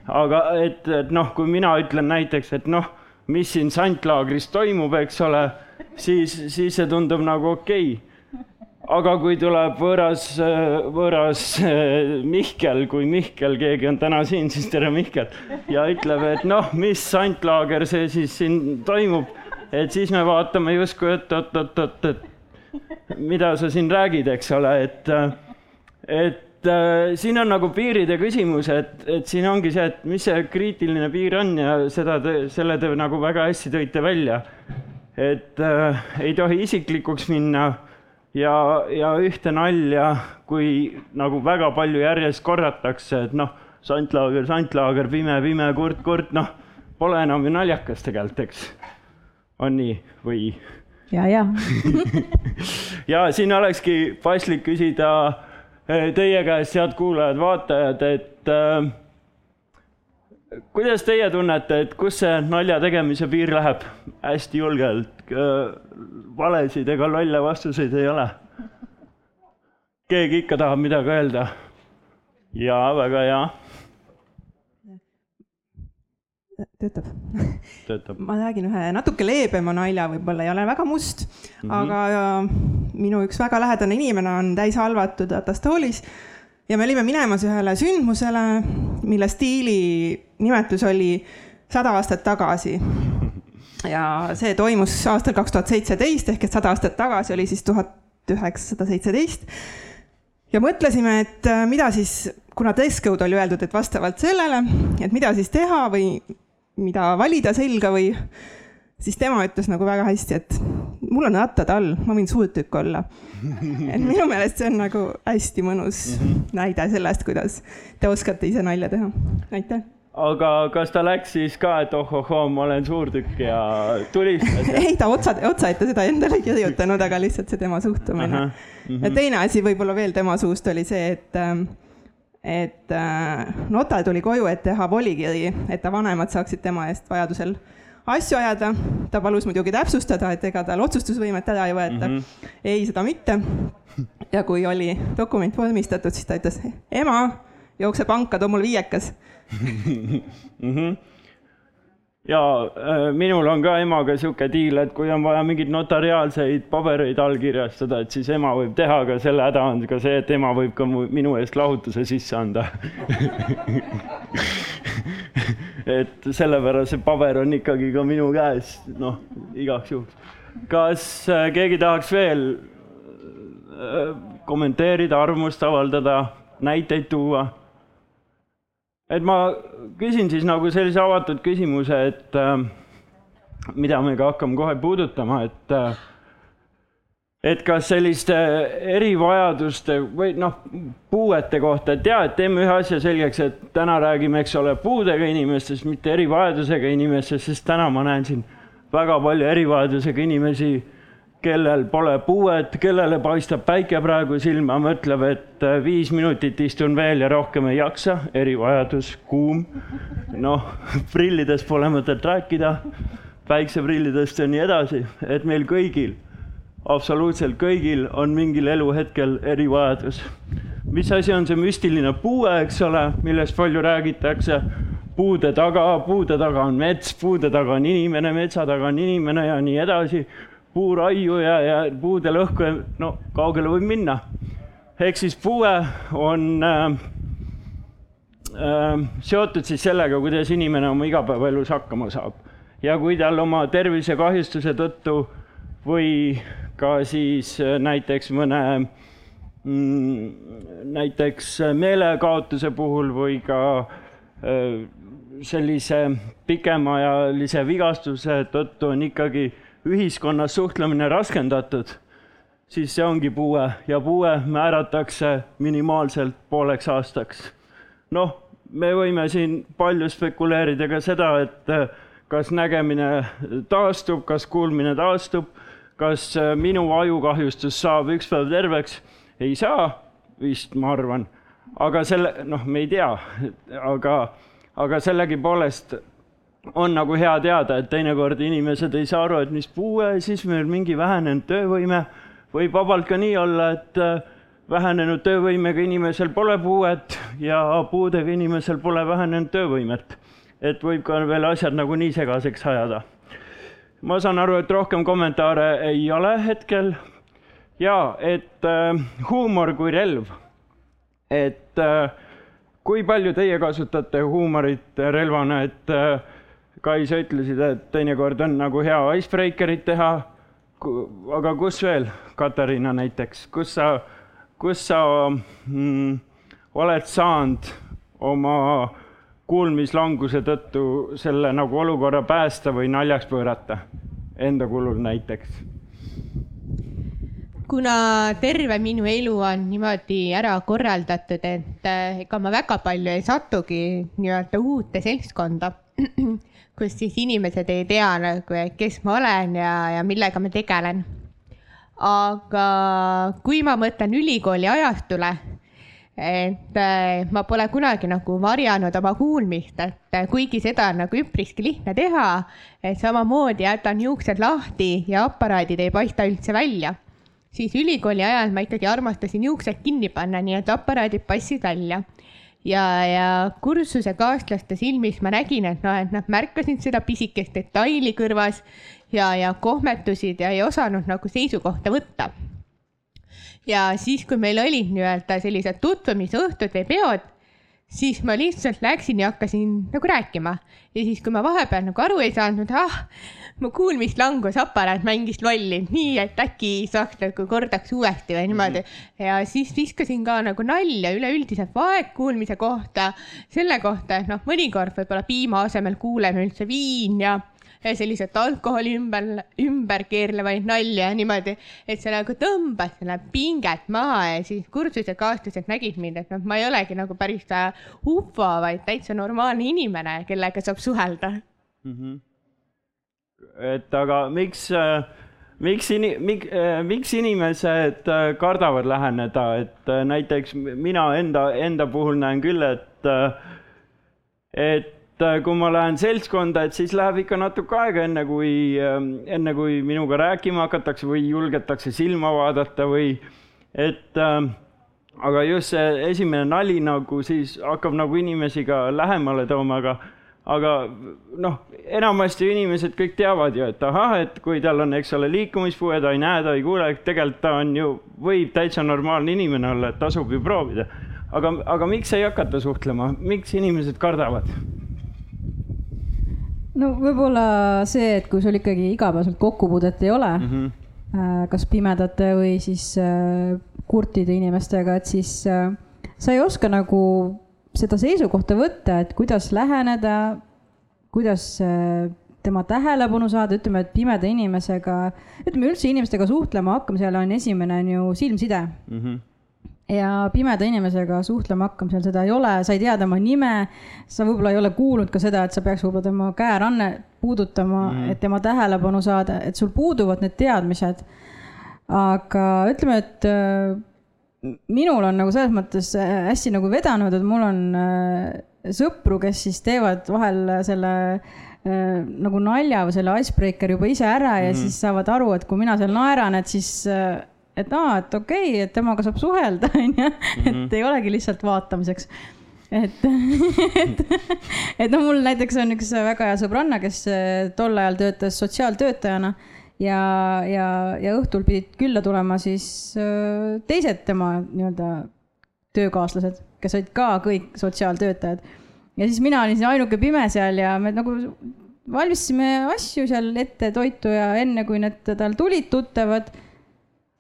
aga et, et noh, kui mina ütlen näiteks, et noh, mis siin santlaagris toimub, eks ole, siis, siis see tundub nagu okei okay aga kui tuleb võõras, võõras Mihkel, kui Mihkel, keegi on täna siin, siis tere, Mihkel, ja ütleb, et noh, mis santlaager see siis siin toimub, et siis me vaatame justkui, et oot-oot-oot, et mida sa siin räägid, eks ole, et, et äh, siin on nagu piiride küsimus, et, et siin ongi see, et mis see kriitiline piir on ja seda te, selle te nagu väga hästi tõite välja. et äh, ei tohi isiklikuks minna ja, ja ühte nalja, kui nagu väga palju järjest korratakse, et noh, santlaager, santlaager, pime, pime, kurt, kurt, noh, pole enam ju naljakas tegelikult, eks. on nii või? ja, ja ja siin olekski paslik küsida eh, teie käest, head kuulajad-vaatajad, et äh, kuidas teie tunnete, et kus see nalja tegemise piir läheb? hästi julgelt, valesid ega lolle vastuseid ei ole. keegi ikka tahab midagi öelda? jaa, väga hea. töötab, töötab.. ma räägin ühe natuke leebema nalja, võib-olla ei ole väga must mm, -hmm. aga minu üks väga lähedane inimene on täis halvatud ratastoolis ja me olime minemas ühele sündmusele, mille stiili nimetus oli sada aastat tagasi. Ja see toimus aastal kaks tuhat seitseteist ehk et sada aastat tagasi oli siis tuhat üheksasada seitseteist. ja mõtlesime, et äh, mida siis, kuna code oli öeldud, et vastavalt sellele, et mida siis teha või mida valida selga või siis tema ütles nagu väga hästi, et mul on rattad all, ma võin suurtükk olla. et minu meelest see on nagu hästi mõnus näide sellest, kuidas te oskate ise nalja teha. aitäh. Aga kas ta läks siis ka, et ohohoo, ma olen suurtükk ja tulistas? ei, ta otsa, otsa ette seda endale kirjutanud, aga lihtsalt see tema suhtumine. Mm -hmm. ja teine asi võib-olla veel tema suust oli see, et ähm, et äh, notar tuli koju, et teha volikiri, et ta vanemad saaksid tema eest vajadusel asju ajada. ta palus muidugi täpsustada, et ega tal otsustusvõimet ära ei võeta mm. -hmm. ei, seda mitte. ja kui oli dokument vormistatud, siis ta ütles, ema, jookse panka, too mul viiekas mm. -hmm ja äh, minul on ka emaga sihuke diil, et kui on vaja mingeid notariaalseid pabereid allkirjastada, et siis ema võib teha, aga selle häda on ka see, et ema võib ka minu eest lahutuse sisse anda et sellepärast see paber on ikkagi ka minu käes, noh, igaks juhuks. kas äh, keegi tahaks veel äh, kommenteerida, arvamust avaldada, näiteid tuua? Et ma küsin siis nagu sellise avatud küsimuse, et äh, mida me ka hakkame kohe puudutama, et äh, et kas selliste erivajaduste või noh, puuete kohta, et jaa, et teeme ühe asja selgeks, et täna räägime, eks ole, puudega inimestest, mitte erivajadusega inimestest, sest täna ma näen siin väga palju erivajadusega inimesi kellel pole puuet, kellele paistab päike praegu silma, mõtleb, et äh, viis minutit istun veel ja rohkem ei jaksa, erivajadus, kuum. noh, prillidest pole mõtet rääkida, päikseprillidest ja nii edasi, et meil kõigil, absoluutselt kõigil on mingil eluhetkel erivajadus. mis asi on see müstiline puue, eks ole, millest palju räägitakse? Puude taga, puude taga on mets, puude taga on inimene, metsa taga on inimene ja nii edasi puuraiu ja, puude lõhku ja no kaugele võib minna. ehk siis puue on äh, äh, seotud siis sellega, kuidas inimene oma igapäevaelus hakkama saab. ja kui tal oma tervisekahjustuse tõttu või ka siis äh, näiteks mõne mm, näiteks meelekaotuse puhul või ka äh, sellise pikemaajalise vigastuse tõttu on ikkagi ühiskonnas suhtlemine raskendatud, siis see ongi puue ja puue määratakse minimaalselt pooleks aastaks. noh, me võime siin palju spekuleerida ka seda, et eh, kas nägemine taastub, kas kuulmine taastub, kas eh, minu ajukahjustus saab üks päev terveks, ei saa vist, ma arvan, aga selle, noh, me ei tea, aga, aga sellegipoolest on nagu hea teada, et teinekord inimesed ei saa aru, et mis puue, siis meil mingi vähenenud töövõime. võib vabalt ka nii olla, et äh, vähenenud töövõimega inimesel pole puuet ja puudega inimesel pole vähenenud töövõimet. et võib ka veel asjad nagu nii segaseks ajada. ma saan aru, et rohkem kommentaare ei ole hetkel. ja et äh, huumor kui relv, et äh, kui palju teie kasutate huumorit relvana, et äh, Kai, sa ütlesid, et teinekord on nagu hea icebreaker'it teha. aga kus veel, Katariina näiteks, kus sa, kus sa mm, oled saanud oma kuulmislanguse tõttu selle nagu olukorra päästa või naljaks pöörata enda kulul näiteks? kuna terve minu elu on niimoodi ära korraldatud, et eh, ega ma väga palju ei satugi nii-öelda uute seltskonda kus siis inimesed ei tea nagu, kes ma olen ja, ja millega ma tegelen. aga kui ma mõtlen ülikooli ajastule, et äh, ma pole kunagi nagu varjanud oma kuulmist, et äh, kuigi seda on nagu üpriski lihtne teha, et samamoodi jätan juuksed lahti ja aparaadid ei paista üldse välja, siis ülikooli ajal ma ikkagi armastasin juuksed kinni panna, nii et aparaadid paistsid välja ja, ja kursuse kaaslaste silmis ma nägin, et noh, et nad märkasid seda pisikest detaili kõrvas ja, ja kohmetusid ja ei osanud nagu seisukohta võtta. ja siis, kui meil olid nii-öelda sellised tutvumisõhtud või peod siis ma lihtsalt läksin ja hakkasin nagu rääkima ja siis, kui ma vahepeal nagu aru ei saanud, ah, mu kuulmislangusaparaat mängis lolli, nii et äkki saaks nagu kordaks uuesti või niimoodi mm. -hmm. ja siis viskasin ka nagu nalja üleüldiselt vaegkuulmise kohta, selle kohta, et noh, mõnikord võib-olla piima asemel kuuleme üldse viin ja selliselt alkoholi ümber, ümber keerlevaid nalju ja niimoodi, et see nagu tõmbas selle pinget maha ja siis kursusekaaslased nägid mind, et noh, ma ei olegi nagu päris ufo, vaid täitsa normaalne inimene, kellega saab suhelda mm. -hmm. Et aga miks äh miks ini-, mik-, miks inimesed äh, kardavad läheneda, et äh, näiteks mina enda, enda puhul näen küll, et, äh, et äh, kui ma lähen seltskonda, et siis läheb ikka natuke aega, enne kui, ähm, enne kui minuga rääkima hakatakse või julgetakse silma vaadata või et äh, aga just see esimene nali nagu siis hakkab nagu inimesi ka lähemale tooma, aga aga noh, enamasti inimesed kõik teavad ju, et ahah, et kui tal on, eks ole, liikumispuue, ta ei näe, ta ei kuule, tegelikult ta on ju, võib täitsa normaalne inimene olla, et tasub ju proovida. aga, aga miks ei hakata suhtlema, miks inimesed kardavad? no võib-olla see, et kui sul ikkagi igapäevaselt kokkupuudet ei ole mm, -hmm. kas pimedate või siis äh, kurtide inimestega, et siis äh, sa ei oska nagu seda seisukohta võtta, et kuidas läheneda, kuidas tema tähelepanu saada, ütleme, et pimeda inimesega, ütleme üldse inimestega suhtlema hakkamisel on esimene on ju silmside mm. -hmm ja pimeda inimesega suhtlema hakkamisel seda ei ole, sa ei tea tema nime, sa võib-olla ei ole kuulnud ka seda, et sa peaks võib-olla tema käeranne puudutama mm, -hmm. et tema tähelepanu saada, et sul puuduvad need teadmised. aga ütleme, et äh, minul on nagu selles mõttes äh, hästi nagu vedanud, et mul on äh, sõpru, kes siis teevad vahel selle äh, nagu nalja või selle icebreaker juba ise ära ja mm siis saavad aru, et kui mina seal naeran, et siis äh, et aa, et okei okay,, et temaga saab suhelda, onju, et mhm. ei olegi lihtsalt vaatamiseks. Et, et, et noh, mul näiteks on üks väga hea sõbranna, kes äh, tol ajal töötas sotsiaaltöötajana ja, ja, ja õhtul pidid külla tulema siis teised tema nii-öelda töökaaslased, kes olid ka kõik sotsiaaltöötajad. ja siis mina olin ainuke pime seal ja me nagu valmistasime asju seal ette, toitu ja enne kui need tal tulid tuttavad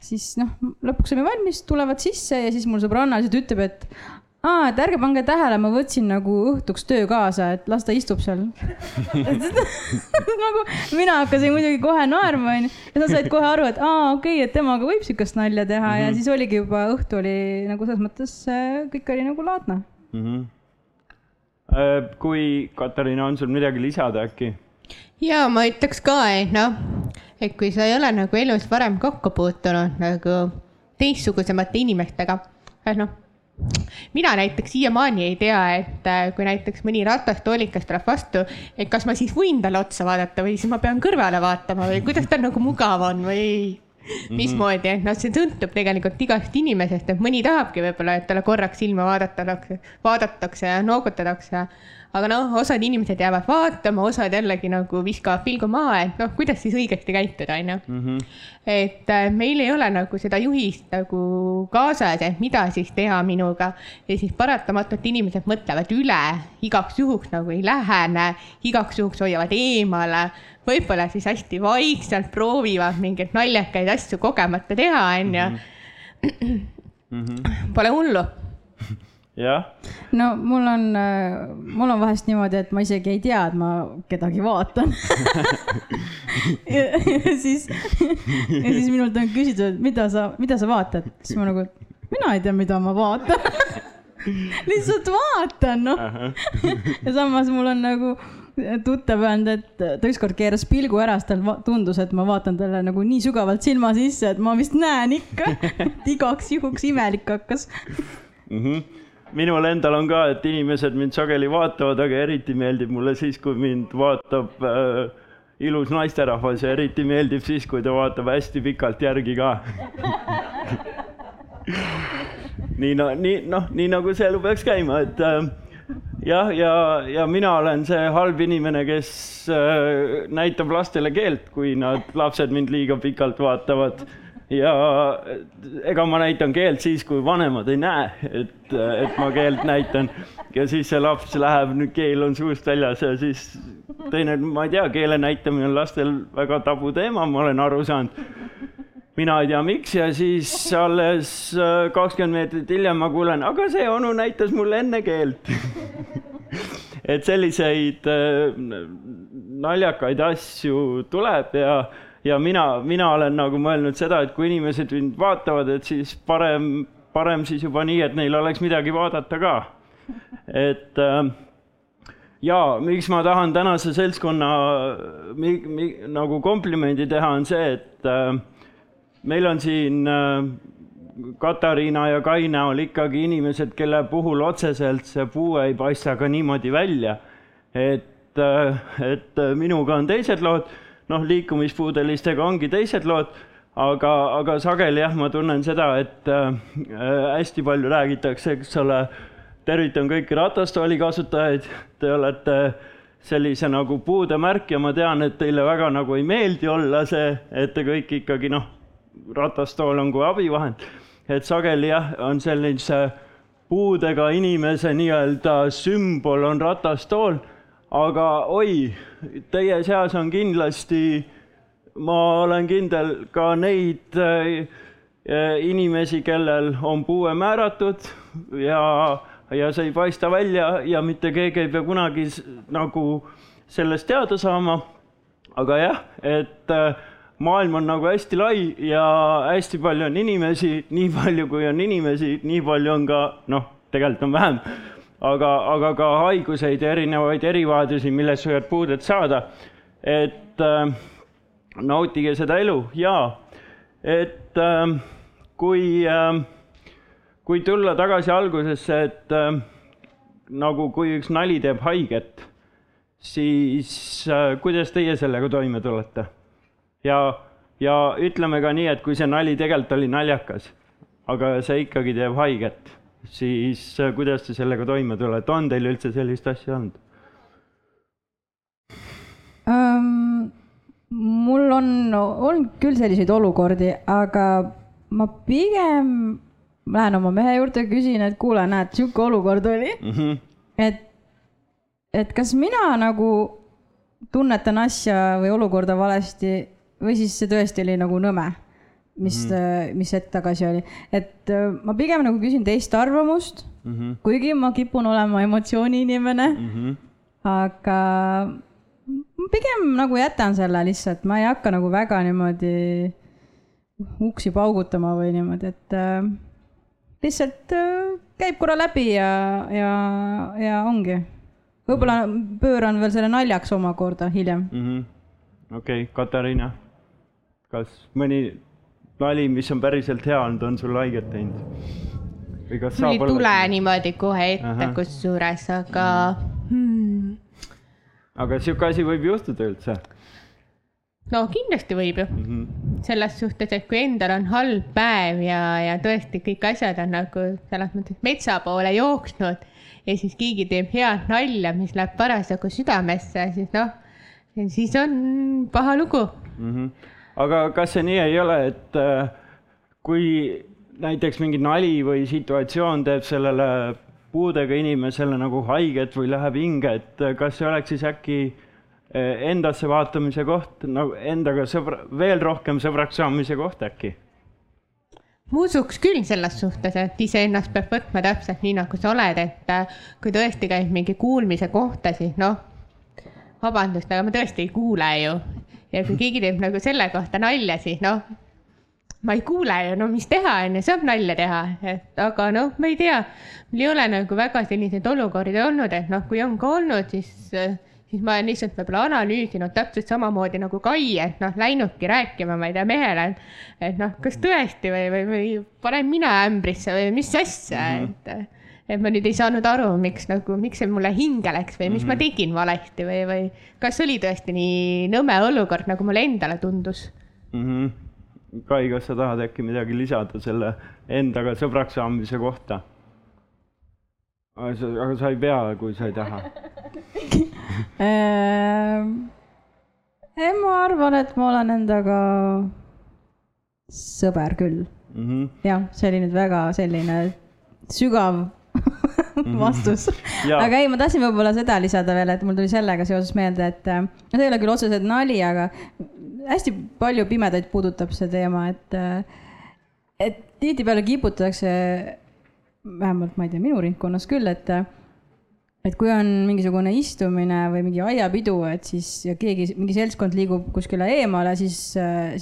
siis noh, lõpuks saime valmis, tulevad sisse ja siis mul sõbranna lihtsalt ütleb, et aa, et ärge pange tähele, ma võtsin nagu õhtuks töö kaasa, et las ta istub seal nagu mina hakkasin muidugi kohe naerma, onju. ja sa said kohe aru, et aa, okei okay,, et temaga võib siukest nalja teha mm -hmm. ja mhm. siis oligi juba õhtu oli nagu selles mõttes kõik oli nagu laadne mm. -hmm. kui Katariina, on sul midagi lisada äkki? ja ma ütleks ka, et noh, et kui sa ei ole nagu elus varem kokku puutunud nagu teistsugusemate inimestega, et noh, mina näiteks siiamaani ei tea, et äh, kui näiteks mõni ratastoolikas tuleb vastu, et kas ma siis võin talle otsa vaadata või siis ma pean kõrvale vaatama või kuidas tal nagu mugav on või Mhm. mismoodi, et noh, see sõltub tegelikult igast inimesest, et mõni tahabki võib-olla, et talle korraks silma vaadatakse, vaadatakse ja noogutatakse. Aga noh, osad inimesed jäävad vaatama, osad jällegi nagu viskavad pilgu maha, et noh, kuidas siis õigesti käituda, onju. Mhm. et äh, meil ei ole nagu seda juhist nagu kaasas, et mida siis teha minuga ja siis paratamatult inimesed mõtlevad üle, igaks juhuks nagu ei lähene, igaks juhuks hoiavad eemale võib-olla siis hästi vaikselt proovivad mingeid naljakaid asju kogemata teha, onju. Mhm. Pole hullu. jah. no mul on, mul on vahest niimoodi, et ma isegi ei tea, et ma kedagi vaatan ja, ja siis, ja siis minult on küsitud, mida sa, mida sa vaatad, siis ma nagu, mina ei tea, mida ma vaatan lihtsalt vaatan, noh. ja samas mul on nagu tuttav öelnud, et ta ükskord keeras pilgu ära, sest tal tundus, et ma vaatan talle nagu nii sügavalt silma sisse, et ma vist näen ikka et igaks juhuks imelik hakkas mm. -hmm minul endal on ka, et inimesed mind sageli vaatavad, aga eriti meeldib mulle siis, kui mind vaatab äh, ilus naisterahvas ja eriti meeldib siis, kui ta vaatab hästi pikalt järgi ka nii no nii noh, nii nagu see elu peaks käima, et äh, jah, ja, ja, ja mina olen see halb inimene, kes äh, näitab lastele keelt, kui nad, lapsed mind liiga pikalt vaatavad. Ja ega ma näitan keelt siis, kui vanemad ei näe, et, et ma keelt näitan. ja siis see laps läheb, nüüd keel on suust väljas ja siis teine, ma ei tea, keele näitamine on lastel väga tabuteema, ma olen aru saanud mina ei tea, miks ja siis alles äh, kakskümmend meetrit hiljem ma kuulen, aga see onu näitas mulle enne keelt et selliseid äh, naljakaid asju tuleb ja, ja mina, mina olen nagu mõelnud seda, et kui inimesed mind vaatavad, et siis parem, parem siis juba nii, et neil oleks midagi vaadata ka. et äh, ja miks ma tahan tänase seltskonna mi, mi, nagu komplimendi teha, on see, et äh, meil on siin äh, Katariina ja Kai näol ikkagi inimesed, kelle puhul otseselt see puue ei paista ka niimoodi välja. et, äh, et minuga on teised lood, noh, liikumispuudelistega ongi teised lood, aga, aga sageli jah, ma tunnen seda, et äh, hästi palju räägitakse, eks ole, tervitan kõiki ratastooli kasutajaid, te olete sellise nagu puudemärk ja ma tean, et teile väga nagu ei meeldi olla see, et te kõik ikkagi noh, ratastool on kui abivahend. et sageli jah, on sellise puudega inimese nii-öelda sümbol on ratastool, aga oi, teie seas on kindlasti, ma olen kindel, ka neid äh, inimesi, kellel on puue määratud ja, ja see ei paista välja ja mitte keegi ei pea kunagi nagu sellest teada saama. aga jah, et äh, maailm on nagu hästi lai ja hästi palju on inimesi, nii palju kui on inimesi, nii palju on ka noh, tegelikult on vähem, aga, aga ka haiguseid ja erinevaid erivajadusi, millest võivad puuded saada. et äh, nautige seda elu ja et äh, kui äh,, kui tulla tagasi algusesse, et äh, nagu kui üks nali teeb haiget, siis äh, kuidas teie sellega toime tulete? ja, ja ütleme ka nii, et kui see nali tegelikult oli naljakas, aga see ikkagi teeb haiget, siis äh, kuidas te sellega toime tulete, on teil üldse sellist asja olnud? um,? mul on olnud küll selliseid olukordi, aga ma pigem lähen oma mehe juurde küsin, et kuule, näed, sihuke olukord oli mm. -hmm. et, et kas mina nagu tunnetan asja või olukorda valesti või siis see tõesti oli nagu nõme, mis mm, -hmm. mis hetk tagasi oli, et äh, ma pigem nagu küsin teist arvamust mm, -hmm. kuigi ma kipun olema emotsiooniinimene mm. -hmm. aga pigem nagu jätan selle lihtsalt, ma ei hakka nagu väga niimoodi uksi paugutama või niimoodi, et äh, lihtsalt äh, käib korra läbi ja, ja, ja ongi. võib-olla pööran veel selle naljaks omakorda hiljem mm -hmm.. okei Katariina, kas mõni nali, mis on päriselt hea olnud, on sul haiget teinud? või kas saab mul ei tule niimoodi kohe ette kusjuures, aga hmm aga sihuke asi võib juhtuda üldse? no kindlasti võib ju mm. -hmm. selles suhtes, et kui endal on halb päev ja, ja tõesti kõik asjad on nagu selles mõttes metsa poole jooksnud ja siis keegi teeb head nalja, mis läheb parasjagu südamesse, siis noh, siis on paha lugu mm. -hmm. Aga kas see nii ei ole, et äh, kui näiteks mingi nali või situatsioon teeb sellele puudega inimesele nagu haiget või läheb hinge, et kas see oleks siis äkki eh, endasse vaatamise koht, nagu endaga sõbra, veel rohkem sõbraks saamise koht äkki? ma usuks küll selles suhtes, et iseennast peab võtma täpselt nii, nagu sa oled, et kui tõesti käib mingi kuulmise kohta, siis noh, vabandust, aga ma tõesti ei kuule ju. Ja kui keegi teeb nagu selle kohta nalja, siis noh ma ei kuule ju, no mis teha, onju, saab nalja teha, et aga noh, ma ei tea. mul ei ole nagu väga selliseid olukordi olnud, et noh, kui on ka olnud, siis, siis ma olen lihtsalt võib-olla analüüsinud täpselt samamoodi nagu Kai, et noh, läinudki rääkima, ma ei tea, mehele, et, et noh, kas tõesti või, või, või panen mina ämbrisse või mis asja mm, -hmm. et et ma nüüd ei saanud aru, miks nagu, miks see mulle hinge läks või mis mm -hmm. ma mhm. tegin valesti või, või kas oli tõesti nii nõme olukord, nagu mulle endale tundus mm. -hmm Kai, kas sa tahad äkki midagi lisada selle endaga sõbraks saamise kohta? aga sa ei pea, kui sa ei taha ehm, ei, ma arvan, et ma olen endaga sõber küll mm -hmm.. jah, see oli nüüd väga selline sügav. vastus. Aga ei, ma tahtsin võib-olla seda lisada veel, et mul tuli sellega seoses meelde, et no see ei ole küll otseselt nali, aga hästi palju pimedaid puudutab see teema, et, et tihtipeale kiputatakse, vähemalt ma ei tea, minu ringkonnas küll, et, et kui on mingisugune istumine või mingi aiapidu, et siis ja keegi, mingi seltskond liigub kuskile eemale, siis,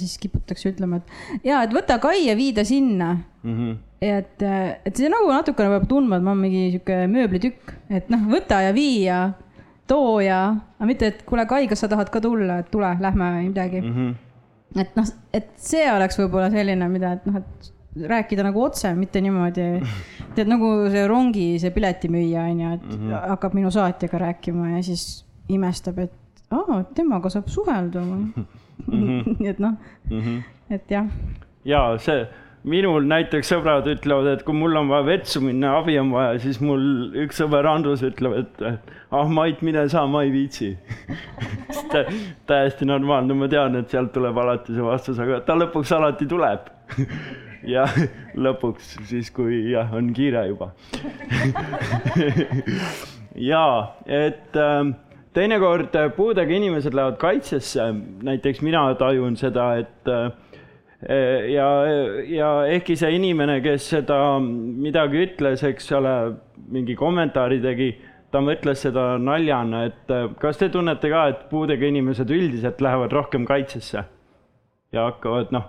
siis kiputakse ütlema, et ja, et võta Kai ja vii ta sinna mm. -hmm. ja et, et see nagu natukene peab tundma, et ma olen mingi sihuke mööblitükk, et noh, võta ja vii ja tooja, aga mitte, et kuule, Kai, kas sa tahad ka tulla, et tule, lähme või midagi mm. -hmm. et noh, et see oleks võib-olla selline, mida, et noh, et rääkida nagu otse, mitte niimoodi, tead nagu see rongi, see piletimüüja on ju, et mm -hmm. hakkab minu saatjaga rääkima ja siis imestab, et aa, temaga saab suhelda mm. -hmm. et noh mm, -hmm. et jah. ja see minul näiteks sõbrad ütlevad, et kui mul on vaja vetsu minna, abi on vaja, siis mul üks sõber Andrus ütleb, et ah Mait, mine sa, ma ei viitsi täiesti normaalne, ma tean, et sealt tuleb alati see vastus, aga ta lõpuks alati tuleb ja lõpuks siis, kui jah, on kiire juba ja et äh, teinekord puudega inimesed lähevad kaitsesse, näiteks mina tajun seda, et äh, ja, ja ehkki see inimene, kes seda midagi ütles, eks ole, mingi kommentaari tegi, ta mõtles seda naljana, et kas te tunnete ka, et puudega inimesed üldiselt lähevad rohkem kaitsesse? ja hakkavad noh,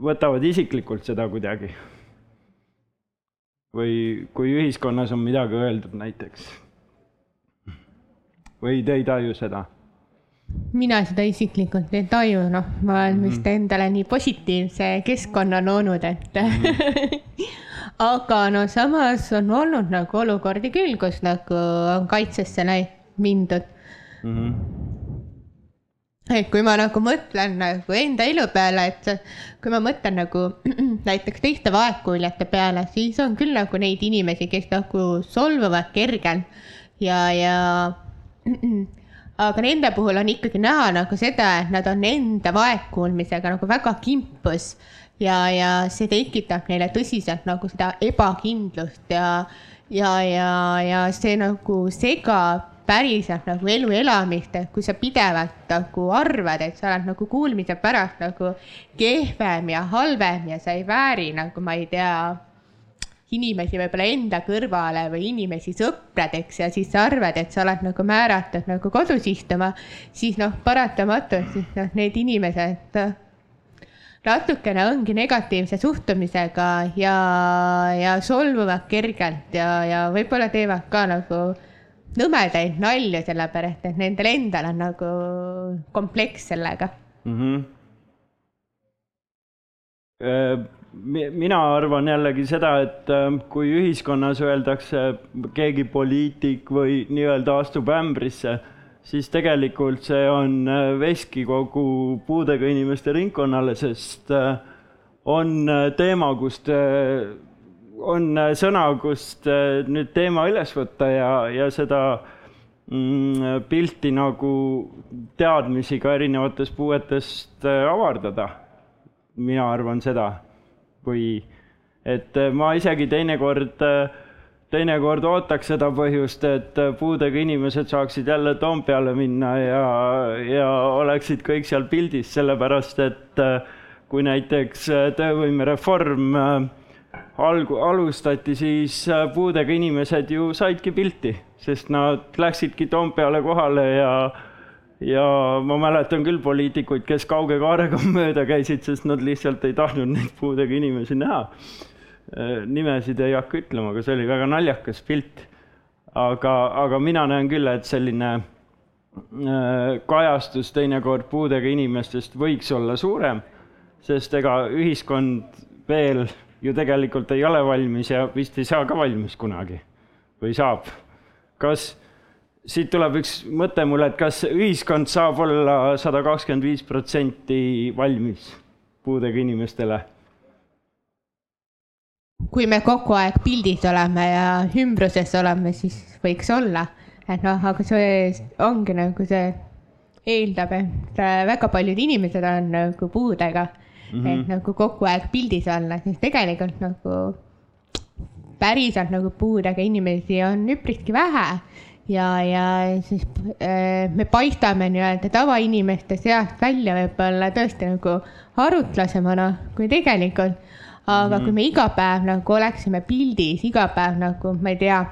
võtavad isiklikult seda kuidagi. või kui ühiskonnas on midagi öeldud näiteks. või te ei taju seda? mina seda isiklikult ei taju, noh, ma olen Mhm. vist endale nii positiivse keskkonna loonud, et aga no samas on olnud nagu olukordi küll, kus nagu on kaitsesse mindud. Mm -hmm. Et kui ma nagu mõtlen nagu enda elu peale, et kui ma mõtlen nagu näiteks teiste vaegkuuljate peale, siis on küll nagu neid inimesi, kes nagu solvuvad kergelt ja, ja aga nende puhul on ikkagi näha nagu seda, et nad on enda vaegkuulmisega nagu väga kimpus. Ja, ja see tekitab neile tõsiselt nagu seda ebakindlust ja, ja, ja, ja see nagu segab päriselt nagu elu elamist, et kui sa pidevalt nagu arvad, et sa oled nagu kuulmise pärast nagu kehvem ja halvem ja sa ei vääri nagu ma ei tea inimesi võib-olla enda kõrvale või inimesi sõpradeks ja siis sa arvad, et sa oled nagu määratud nagu kodus istuma, siis noh, paratamatult siis noh, need inimesed natukene ongi negatiivse suhtumisega ja, ja solvuvad kergelt ja, ja võib-olla teevad ka nagu nõmedaid nalju, sellepärast et nendel endal on nagu kompleks sellega mm. -hmm. mina arvan jällegi seda, et äh, kui ühiskonnas öeldakse, keegi poliitik või nii-öelda astub ämbrisse, siis tegelikult see on äh, veski kogu puudega inimeste ringkonnale, sest äh, on teema, kust on sõna, kust nüüd teema üles võtta ja, ja seda mm, pilti nagu teadmisi ka erinevatest puuetest avardada. mina arvan seda või et ma isegi teinekord, teinekord ootaks seda põhjust, et puudega inimesed saaksid jälle Toompeale minna ja, ja oleksid kõik seal pildis, sellepärast et kui näiteks töövõimereform algu-, alustati, siis puudega inimesed ju saidki pilti, sest nad läksidki Toompeale kohale ja ja ma mäletan küll poliitikuid, kes kauge kaarega mööda käisid, sest nad lihtsalt ei tahtnud neid puudega inimesi näha. nimesid ei hakka ütlema, aga see oli väga naljakas pilt. aga, aga mina näen küll, et selline kajastus teinekord puudega inimestest võiks olla suurem, sest ega ühiskond veel ju tegelikult ei ole valmis ja vist ei saa ka valmis kunagi või saab. kas siit tuleb üks mõte mulle, et kas ühiskond saab olla sada kakskümmend viis protsenti valmis puudega inimestele? kui me kogu aeg pildis oleme ja ümbruses oleme, siis võiks olla, et noh, aga see ongi nagu see eeldab, et väga paljud inimesed on nagu puudega mm, -hmm. et nagu kogu aeg pildis olla, siis tegelikult nagu päriselt nagu puudega inimesi on üpriski vähe ja, ja siis äh, me paistame nii-öelda tavainimeste seast välja võib-olla tõesti nagu arutlasemana kui tegelikult. aga mm -hmm. kui me iga päev nagu oleksime pildis, iga päev nagu, ma ei tea,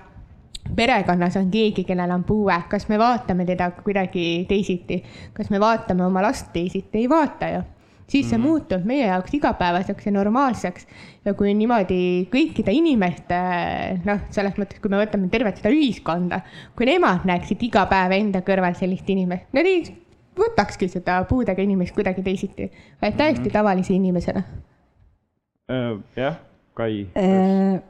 perekonnas on keegi, kellel on puue, kas me vaatame teda kuidagi teisiti, kas me vaatame oma last teisiti, ei vaata ju siis see mm -hmm. muutub meie jaoks igapäevaseks ja normaalseks. ja kui niimoodi kõikide inimeste, noh, selles mõttes, kui me võtame tervet seda ühiskonda, kui nemad näeksid iga päev enda kõrval sellist inimest, nad ei võtakski seda puudega inimest kuidagi teisiti, vaid täiesti mm -hmm. tavalise inimesena. jah, Kai.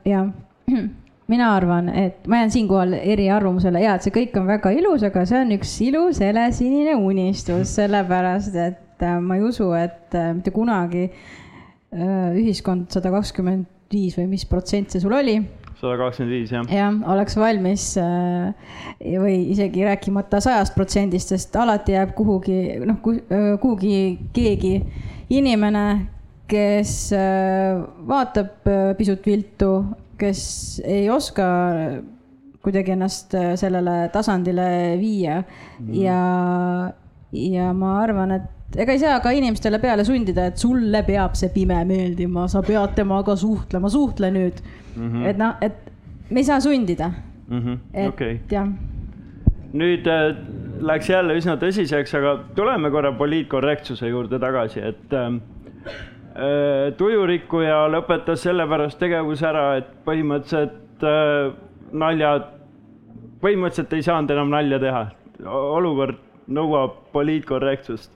jah, mina arvan, et ma jään siinkohal eriarvamusele ja et see kõik on väga ilus, aga see on üks ilus helesinine unistus, sellepärast et ma ei usu, et mitte kunagi ühiskond sada kakskümmend viis või mis protsent see sul oli? sada kakskümmend viis, jah. jah, oleks valmis või isegi rääkimata sajast protsendist, sest alati jääb kuhugi, noh, kuhugi keegi inimene, kes vaatab pisut viltu, kes ei oska kuidagi ennast sellele tasandile viia mm. ja, ja ma arvan, et ega ei saa ka inimestele peale sundida, et sulle peab see pime meeldima, sa pead temaga suhtlema, suhtle nüüd mm. -hmm. et noh, et me ei saa sundida mm. -hmm. et okay. jah. nüüd läks jälle üsna tõsiseks, aga tuleme korra poliitkorrektsuse juurde tagasi, et äh, tujurikkuja lõpetas sellepärast tegevuse ära, et põhimõtteliselt äh, naljad, põhimõtteliselt ei saanud enam nalja teha. olukord nõuab poliitkorrektsust.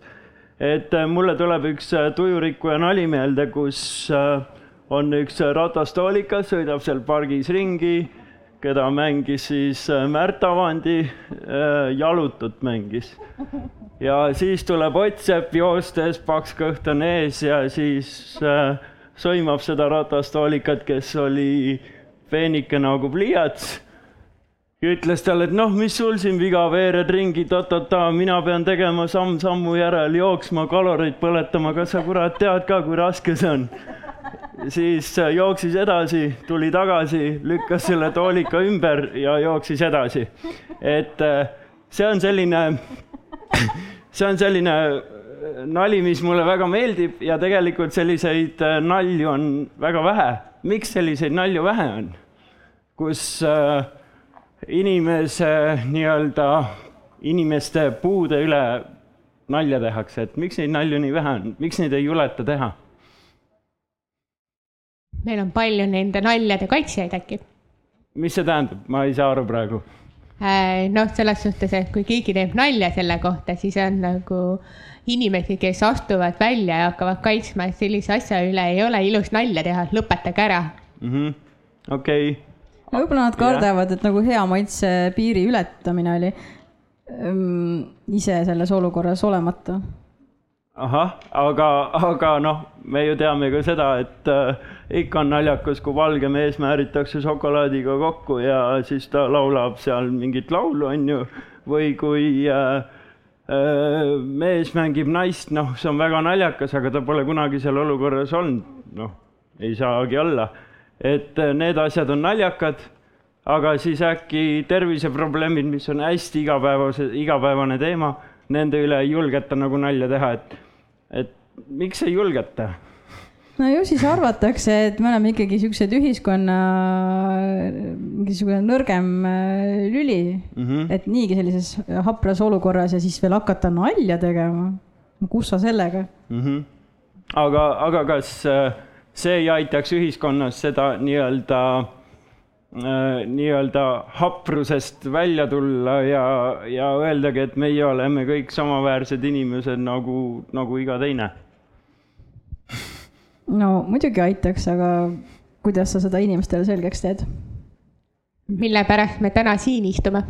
Et äh, mulle tuleb üks äh, tujurikkuja nali meelde, kus äh, on üks ratastoolikas, sõidab seal pargis ringi keda mängis siis Märt Avandi, jalutut mängis. ja siis tuleb Ott Sepp joostes, paks kõht on ees ja siis sõimab seda ratastoolikat, kes oli peenike nagu pliiats. Ütles talle, et noh, mis sul siin viga, veered ringi ta-ta-ta, mina pean tegema samm sammu järel, jooksma, kaloreid põletama, kas sa kurat tead ka, kui raske see on? siis jooksis edasi, tuli tagasi, lükkas selle toolika ümber ja jooksis edasi. et äh, see on selline, see on selline nali, mis mulle väga meeldib ja tegelikult selliseid äh, nalju on väga vähe. miks selliseid nalju vähe on? kus äh, inimese nii-öelda, inimeste puude üle nalja tehakse, et miks neid nalju nii vähe on, miks neid ei juleta teha? meil on palju nende naljade kaitsjaid äkki. mis see tähendab, ma ei saa aru praegu. noh, selles suhtes, et kui keegi teeb nalja selle kohta, siis on nagu inimesi, kes astuvad välja ja hakkavad kaitsma, et sellise asja üle ei ole ilus nalja teha, lõpetage ära -hmm.. okei võib-olla nad kardavad, et nagu hea maitse piiri ületamine oli ähm, ise selles olukorras olemata ahah, aga, aga noh, me ju teame ka seda, et äh, ikka on naljakas, kui valge mees määritakse šokolaadiga kokku ja siis ta laulab seal mingit laulu, on ju, või kui äh, äh, mees mängib naist, noh, see on väga naljakas, aga ta pole kunagi seal olukorras olnud, noh, ei saagi olla. Et äh, need asjad on naljakad, aga siis äkki terviseprobleemid, mis on hästi igapäevase, igapäevane teema, nende üle ei julgeta nagu nalja teha, et, et miks ei julgeta no ju siis arvatakse, et me oleme ikkagi siuksed ühiskonna mingisugune nõrgem äh, lüli mm, -hmm. et niigi sellises hapras olukorras ja siis veel hakata nalja tegema. kus sa sellega mm? -hmm. aga, aga kas äh, see ei aitaks ühiskonnas seda nii-öelda äh, nii-öelda haprusest välja tulla ja, ja öeldagi, et meie oleme kõik samaväärsed inimesed nagu, nagu iga teine no muidugi aitaks, aga kuidas sa seda inimestele selgeks teed? mille pärast me täna siin istume?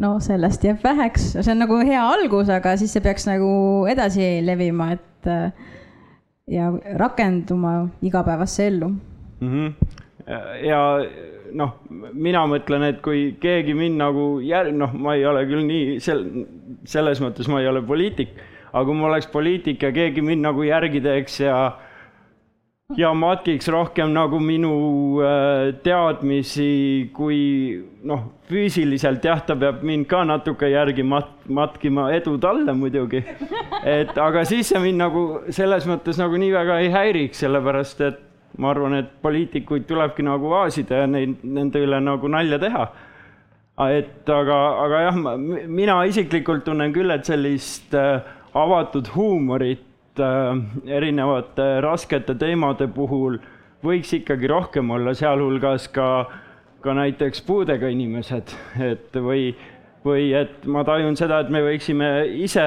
no sellest jääb väheks, see on nagu hea algus, aga siis see peaks nagu edasi levima, et ja rakenduma igapäevasse ellu mm. -hmm. ja noh, mina mõtlen, et kui keegi mind nagu jär-, noh, ma ei ole küll nii sel-, selles mõttes ma ei ole poliitik aga kui ma oleks poliitik ja keegi mind nagu järgi teeks ja ja matkiks rohkem nagu minu äh, teadmisi, kui noh, füüsiliselt jah, ta peab mind ka natuke järgi mat-, matkima, edu talle muidugi. et aga siis see mind nagu selles mõttes nagu nii väga ei häiriks, sellepärast et ma arvan, et poliitikuid tulebki nagu vaasida ja neid, nende üle nagu nalja teha. et aga, aga jah, mina isiklikult tunnen küll, et sellist äh, avatud huumorit äh, erinevate raskete teemade puhul võiks ikkagi rohkem olla, sealhulgas ka, ka näiteks puudega inimesed, et või, või et ma tajun seda, et me võiksime ise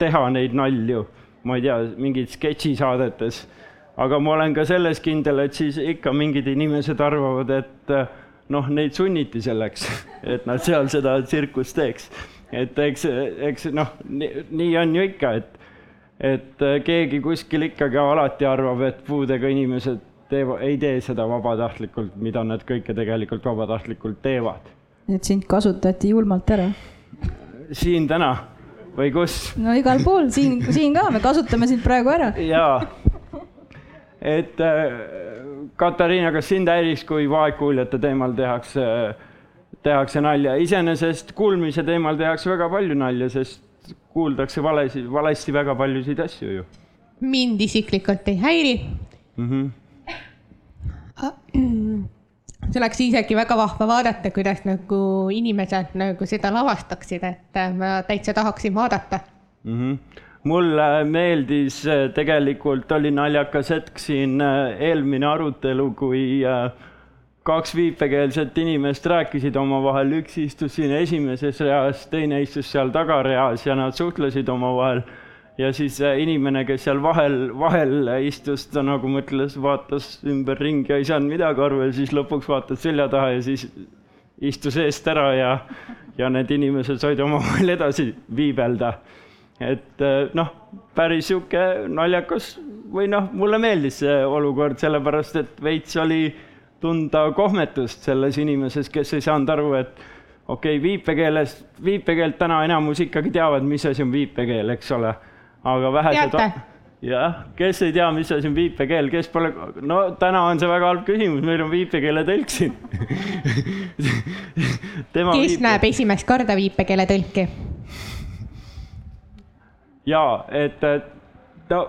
teha neid nalju, ma ei tea, mingid sketšisaadetes, aga ma olen ka selles kindel, et siis ikka mingid inimesed arvavad, et noh, neid sunniti selleks, et nad seal seda tsirkust teeks. Et eks, eks noh, nii on ju ikka, et, et keegi kuskil ikkagi alati arvab, et puudega inimesed teevad, ei tee seda vabatahtlikult, mida nad kõike tegelikult vabatahtlikult teevad. et sind kasutati julmalt ära? siin täna või kus? no igal pool, siin, siin ka, me kasutame sind praegu ära. jaa, et äh, Katariina, kas sind häiriks, kui vaegkuuljate teemal tehakse äh, tehakse nalja, iseenesest kuulmise teemal tehakse väga palju nalja, sest kuuldakse valesi, valesti väga paljusid asju ju. mind isiklikult ei häiri mm. -hmm. see oleks isegi väga vahva vaadata, kuidas nagu inimesed nagu seda lavastaksid, et äh, ma täitsa tahaksin vaadata mm. -hmm. mulle meeldis äh, tegelikult, oli naljakas hetk siin äh, eelmine arutelu, kui kaks viipekeelset inimest rääkisid omavahel, üks istus siin esimeses reas, teine istus seal tagareas ja nad suhtlesid omavahel ja siis inimene, kes seal vahel, vahel istus, ta nagu mõtles, vaatas ümberringi ja ei saanud midagi aru ja siis lõpuks vaatas selja taha ja siis istus eest ära ja, ja need inimesed said omavahel edasi viibelda. et noh, päris sihuke naljakas või noh, mulle meeldis see olukord, sellepärast et veits oli tunda kohmetust selles inimeses, kes ei saanud aru, et okei okay,, viipekeeles, viipekeelt täna enamus ikkagi teavad, mis asi on viipekeel, eks ole aga vähesed. jah, kes ei tea, mis asi on viipekeel, kes pole, no täna on see väga halb küsimus, meil on viipekeeletõlk siin kes viipe... näeb esimest korda viipekeeletõlki? ja et, et no,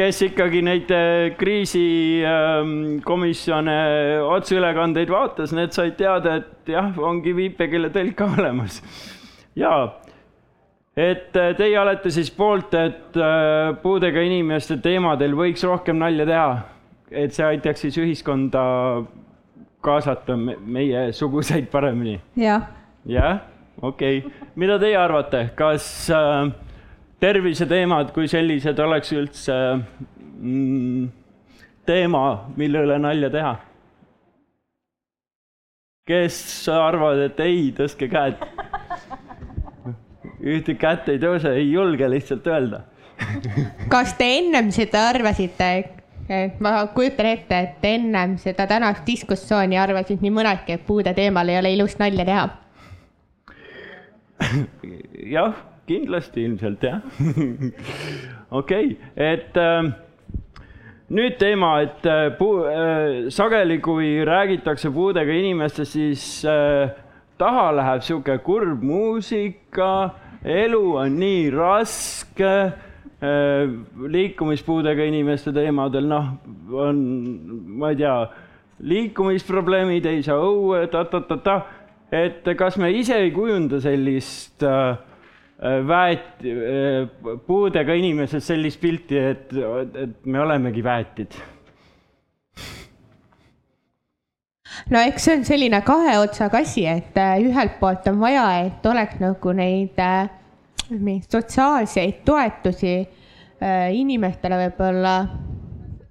kes ikkagi neid äh, kriisikomisjone ähm, otseülekandeid vaatas, need said teada, et jah, ongi viipekeeletõlk ka olemas. ja et äh, teie olete siis poolt, et äh, puudega inimeste teemadel võiks rohkem nalja teha, et see aitaks siis ühiskonda kaasata meiesuguseid paremini? jah. jah, okei okay., mida teie arvate, kas äh, terviseteemad kui sellised oleks üldse mm, teema, mille üle nalja teha? kes arvavad, et ei, tõstke käed ühte kätt ei tõuse, ei julge lihtsalt öelda kas te ennem seda arvasite, ma kujutan ette, et ennem seda tänast diskussiooni arvasid nii mõnedki, et puude teemal ei ole ilus nalja teha? jah, kindlasti ilmselt jah. Okei okay,, et äh, nüüd teema, et äh, puu- äh,, sageli, kui räägitakse puudega inimestest, siis äh, taha läheb sihuke kurb muusika elu on nii raske äh, liikumispuudega inimeste teemadel, noh, on, ma ei tea, liikumisprobleemid, ei saa õue ta,, ta-ta-ta-ta, et kas me ise ei kujunda sellist äh, väet- äh,, puudega inimesest sellist pilti, et, et me olemegi väetid. No eks see on selline kahe otsaga asi, et äh, ühelt poolt on vaja, et oleks nagu neid äh, sotsiaalseid toetusi äh, inimestele võib-olla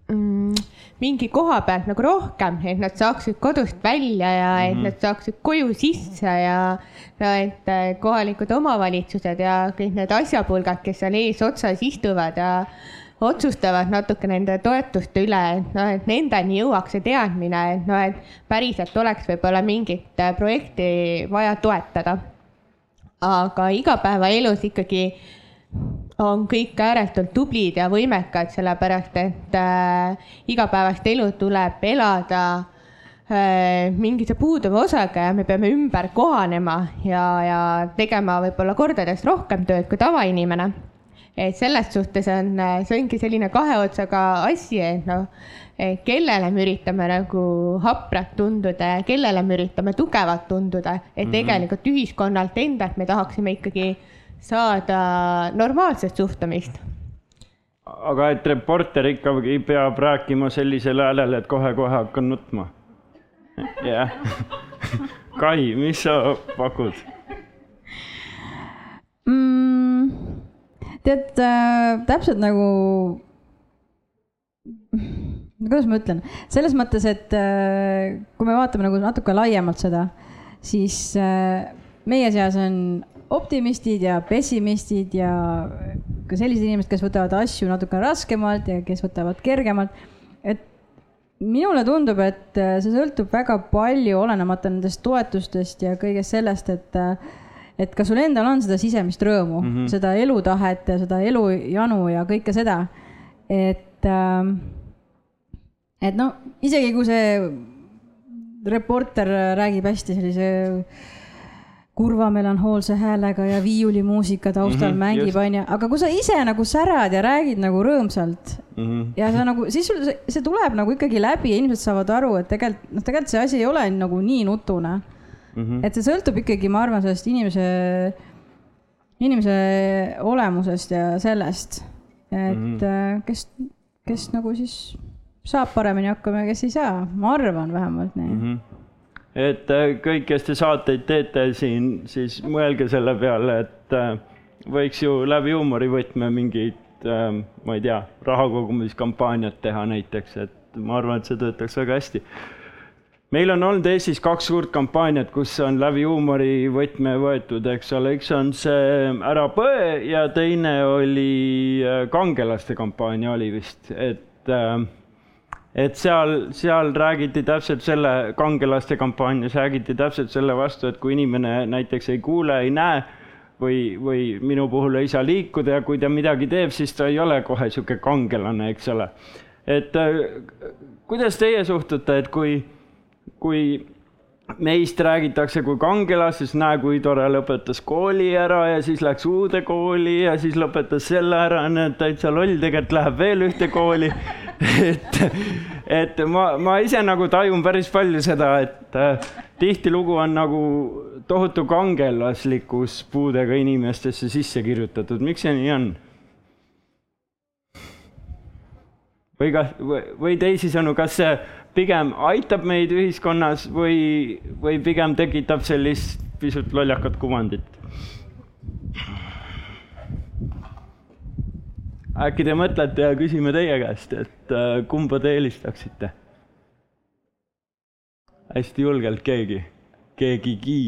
mingi koha pealt nagu rohkem, et nad saaksid kodust välja ja et mm -hmm. nad saaksid koju sisse ja no et kohalikud omavalitsused ja kõik need asjapulgad, kes seal eesotsas istuvad ja otsustavad natuke nende toetuste üle, et noh, et nendeni jõuaks see teadmine, et noh, et päriselt oleks võib-olla mingit äh, projekti vaja toetada. aga igapäevaelus ikkagi on kõik ääretult tublid ja võimekad, sellepärast et äh, igapäevast elu tuleb elada äh, mingise puuduva osaga ja me peame ümber kohanema ja, ja tegema võib-olla kordades rohkem tööd kui tavainimene et selles suhtes on, see ongi selline kahe otsaga asi, et noh, kellele me üritame nagu haprad tunduda ja kellele me üritame tugevad tunduda, et mm -hmm. tegelikult ühiskonnalt endalt me tahaksime ikkagi saada normaalset suhtumist aga et reporter ikkagi peab rääkima sellisel häälel, et kohe-kohe hakkan nutma. jah. Kai, mis sa pakud mm.? tead äh,, täpselt nagu, kuidas ma ütlen, selles mõttes, et äh, kui me vaatame nagu natuke laiemalt seda, siis äh, meie seas on optimistid ja pessimistid ja ka sellised inimesed, kes võtavad asju natuke raskemalt ja kes võtavad kergemalt. et minule tundub, et äh, see sõltub väga palju, olenemata nendest toetustest ja kõigest sellest, et äh, et kas sul endal on seda sisemist rõõmu mm, -hmm. seda elutahet ja seda elujanu ja kõike seda. et, ähm, et noh, isegi kui see reporter räägib hästi sellise kurva melanhoolse häälega ja viiulimuusika taustal mm -hmm, mängib, onju, aga kui sa ise nagu särad ja räägid nagu rõõmsalt mm. -hmm. ja sa nagu, siis sul see, see tuleb nagu ikkagi läbi ja inimesed saavad aru, et tegelikult, noh, tegelikult see asi ei ole nagu nii nutune mm. -hmm. et see sõltub ikkagi, ma arvan, sellest inimese, inimese olemusest ja sellest, et mm -hmm. kes, kes nagu siis saab paremini hakkama ja kes ei saa, ma arvan vähemalt nii mm. -hmm et äh, kõik, kes te saateid teete siin, siis mõelge selle peale, et äh, võiks ju läbi huumorivõtme mingeid, ma ei tea, rahakogumiskampaaniat teha näiteks, et ma arvan, et see töötaks väga hästi. meil on olnud Eestis kaks suurt kampaaniat, kus on läbi huumorivõtme võetud, eks ole, üks on see Ära põe ja teine oli äh, kangelaste kampaania oli vist, et äh, et seal, seal räägiti täpselt selle, kangelaste kampaanias räägiti täpselt selle vastu, et kui inimene näiteks ei kuule, ei näe või, või minu puhul ei saa liikuda ja kui ta midagi teeb, siis ta ei ole kohe niisugune kangelane, eks ole. et äh, kuidas teie suhtute, et kui, kui meist räägitakse kui kangelast, siis näe, kui tore, lõpetas kooli ära ja siis läks uude kooli ja siis lõpetas selle ära, näed, täitsa loll, tegelikult läheb veel ühte kooli. Et, et ma, ma ise nagu tajun päris palju seda, et äh, tihtilugu on nagu tohutu kangelaslikkus puudega inimestesse sisse kirjutatud, miks see nii on? või kas, või teisisõnu, kas see pigem aitab meid ühiskonnas või, või pigem tekitab sellist pisut lollakat kuvandit? äkki te mõtlete ja küsime teie käest, et äh, kumba te eelistaksite? hästi julgelt keegi, keegigi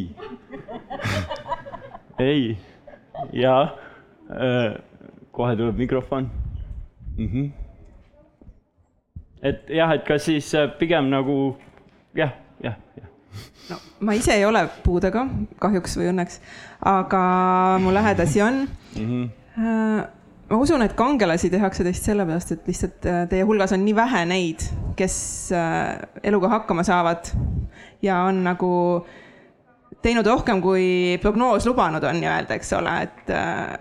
ei, ja äh, kohe tuleb mikrofon mm. -hmm. Et jah, et kas siis äh, pigem nagu jah, jah, jah no ma ise ei ole puudega, kahjuks või õnneks, aga mu lähedasi on mm. -hmm. ma usun, et kangelasi tehakse teist sellepärast, et lihtsalt äh, teie hulgas on nii vähe neid, kes eluga hakkama saavad ja on nagu teinud rohkem, kui prognoos lubanud on nii-öelda, eks ole, et,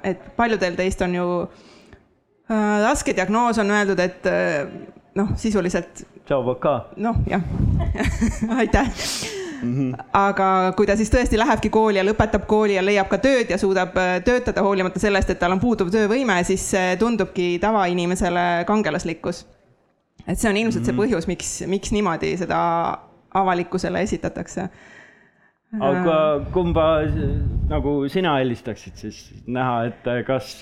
et paljudel teist on ju raske diagnoos on öeldud, et noh, sisuliselt. tšau, Voka. noh, jah aitäh Mm -hmm. aga kui ta siis tõesti lähebki kooli ja lõpetab kooli ja leiab ka tööd ja suudab töötada hoolimata sellest, et tal on puuduv töövõime, siis see tundubki tavainimesele kangelaslikkus. et see on ilmselt mm -hmm. see põhjus, miks, miks niimoodi seda avalikkusele esitatakse. aga kumba nagu sina eelistaksid siis näha, et kas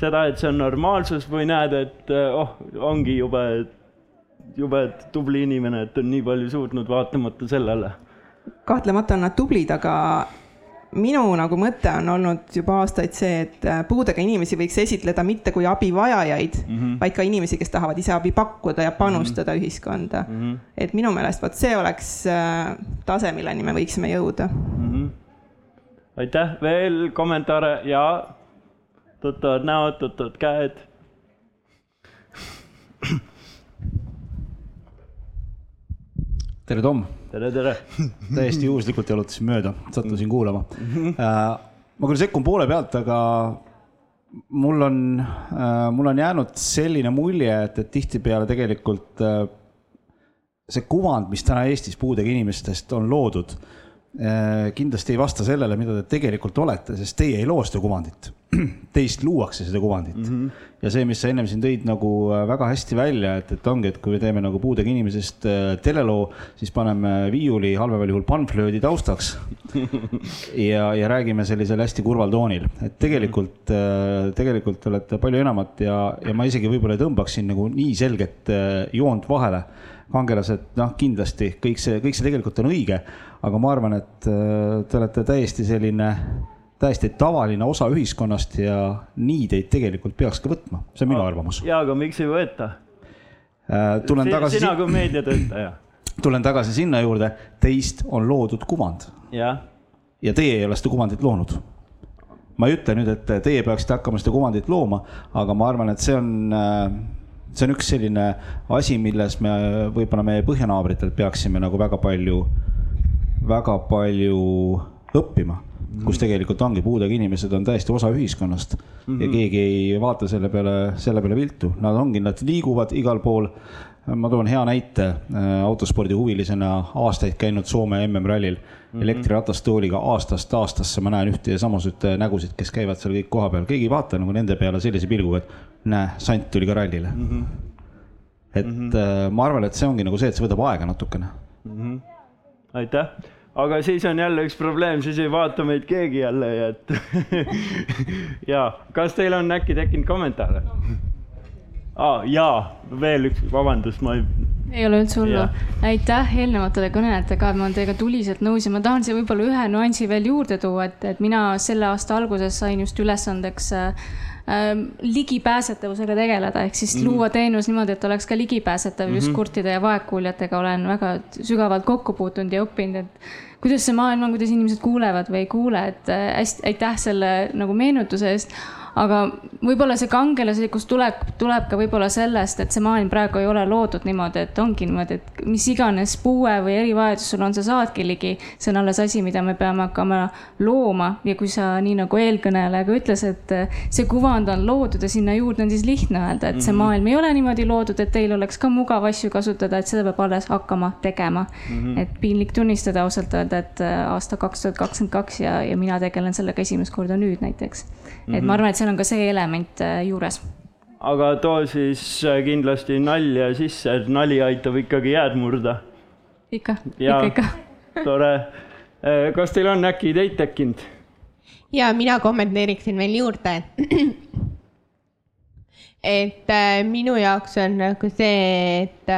seda, et see on normaalsus või näed, et oh, ongi jube, jube tubli inimene, et on nii palju suutnud vaatamata sellele kahtlemata on nad tublid, aga minu nagu mõte on olnud juba aastaid see, et puudega inimesi võiks esitleda mitte kui abivajajaid mm, -hmm. vaid ka inimesi, kes tahavad ise abi pakkuda ja panustada mm -hmm. ühiskonda mm. -hmm. et minu meelest vot see oleks tase, milleni me võiksime jõuda mm. -hmm. aitäh, veel kommentaare ja tuttavad näod, tuttavad käed tere, Tom! tere, tere! täiesti juhuslikult jalutasin mööda, sattusin kuulama uh,. ma küll sekkun poole pealt, aga mul on uh,, mul on jäänud selline mulje, et, et tihtipeale tegelikult uh, see kuvand, mis täna Eestis puudega inimestest on loodud, kindlasti ei vasta sellele, mida te tegelikult olete, sest teie ei loo seda kuvandit. Teist luuakse seda kuvandit mm. -hmm. ja see, mis sa ennem siin tõid nagu väga hästi välja, et, et ongi, et kui me teeme nagu puudega inimesest teleloo, siis paneme viiuli, halvemal juhul panflöödi taustaks ja, ja räägime sellisel hästi kurval toonil, et tegelikult, tegelikult te olete palju enamat ja, ja ma isegi võib-olla ei tõmbaks siin nagu nii selget joont vahele kangelased, noh, kindlasti kõik see, kõik see tegelikult on õige, aga ma arvan, et te olete täiesti selline, täiesti tavaline osa ühiskonnast ja nii teid tegelikult peaks ka võtma, see on minu arvamus. ja, aga miks ei võeta? tulen tagasi. sina kui meediatöötaja. tulen tagasi sinna juurde, teist on loodud kuvand. ja teie ei ole seda kuvandit loonud ma ei ütle nüüd, et teie peaksite hakkama seda kuvandit looma, aga ma arvan, et see on see on üks selline asi, milles me võib-olla meie põhjanaabritelt peaksime nagu väga palju, väga palju õppima. kus tegelikult ongi puudega inimesed on täiesti osa ühiskonnast mm -hmm. ja keegi ei vaata selle peale, selle peale viltu, nad ongi, nad liiguvad igal pool. ma toon hea näite, autospordihuvilisena aastaid käinud Soome MM-rallil mm -hmm. elektriratastooliga aastast aastasse ma näen ühte ja samasugust nägusid, kes käivad seal kõik kohapeal, keegi ei vaata nagu nende peale sellise pilguga, et näe, sant tuli ka rallile mm. -hmm. et mm -hmm. ma arvan, et see ongi nagu see, et see võtab aega natukene mm. -hmm. Aitäh aga siis on jälle üks probleem, siis ei vaata meid keegi jälle, et ja kas teil on äkki tekkinud kommentaare ah,? jaa, veel üks, vabandust, ma ei. ei ole üldse hullu. aitäh eelnevatele kõnelejatele ka, ma olen teiega tuliselt nõus ja ma tahan siia võib-olla ühe nüansi veel juurde tuua, et, et mina selle aasta alguses sain just ülesandeks äh, ligipääsetavusega tegeleda, ehk siis mm -hmm. luua teenus niimoodi, et oleks ka ligipääsetav mm -hmm. just mhm. kurtide ja vaegkuuljatega olen väga sügavalt kokku puutunud ja õppinud, et kuidas see maailm on, kuidas inimesed kuulevad või ei kuule, et äh, hästi aitäh selle nagu meenutuse eest aga võib-olla see kangelaslikkus tuleb, tuleb ka võib-olla sellest, et see maailm praegu ei ole loodud niimoodi, et ongi niimoodi, et mis iganes puue või erivajadus sul on, sa saadki ligi. see on alles asi, mida me peame hakkama looma ja kui sa, nii nagu eelkõneleja ka ütles, et see kuvand on loodud ja sinna juurde on siis lihtne öelda, et see mhm. maailm ei ole niimoodi loodud, et teil oleks ka mugav asju kasutada, et seda peab alles hakkama tegema mm. -hmm. et piinlik tunnistada ausalt öelda, et aasta kaks tuhat kakskümmend kaks ja, ja mina tegelen sellega esimest korda nüüd näiteks mm. -hmm. et ma mhm. arvan, et seal on ka see element äh, juures. aga too siis äh, kindlasti nalja sisse, et nali aitab ikkagi jääd murda. ikka, ikka, ikka. tore. Äh, kas teil on äkki ideid tekkinud? ja mina kommenteeriksin veel juurde, et et minu jaoks on nagu see, et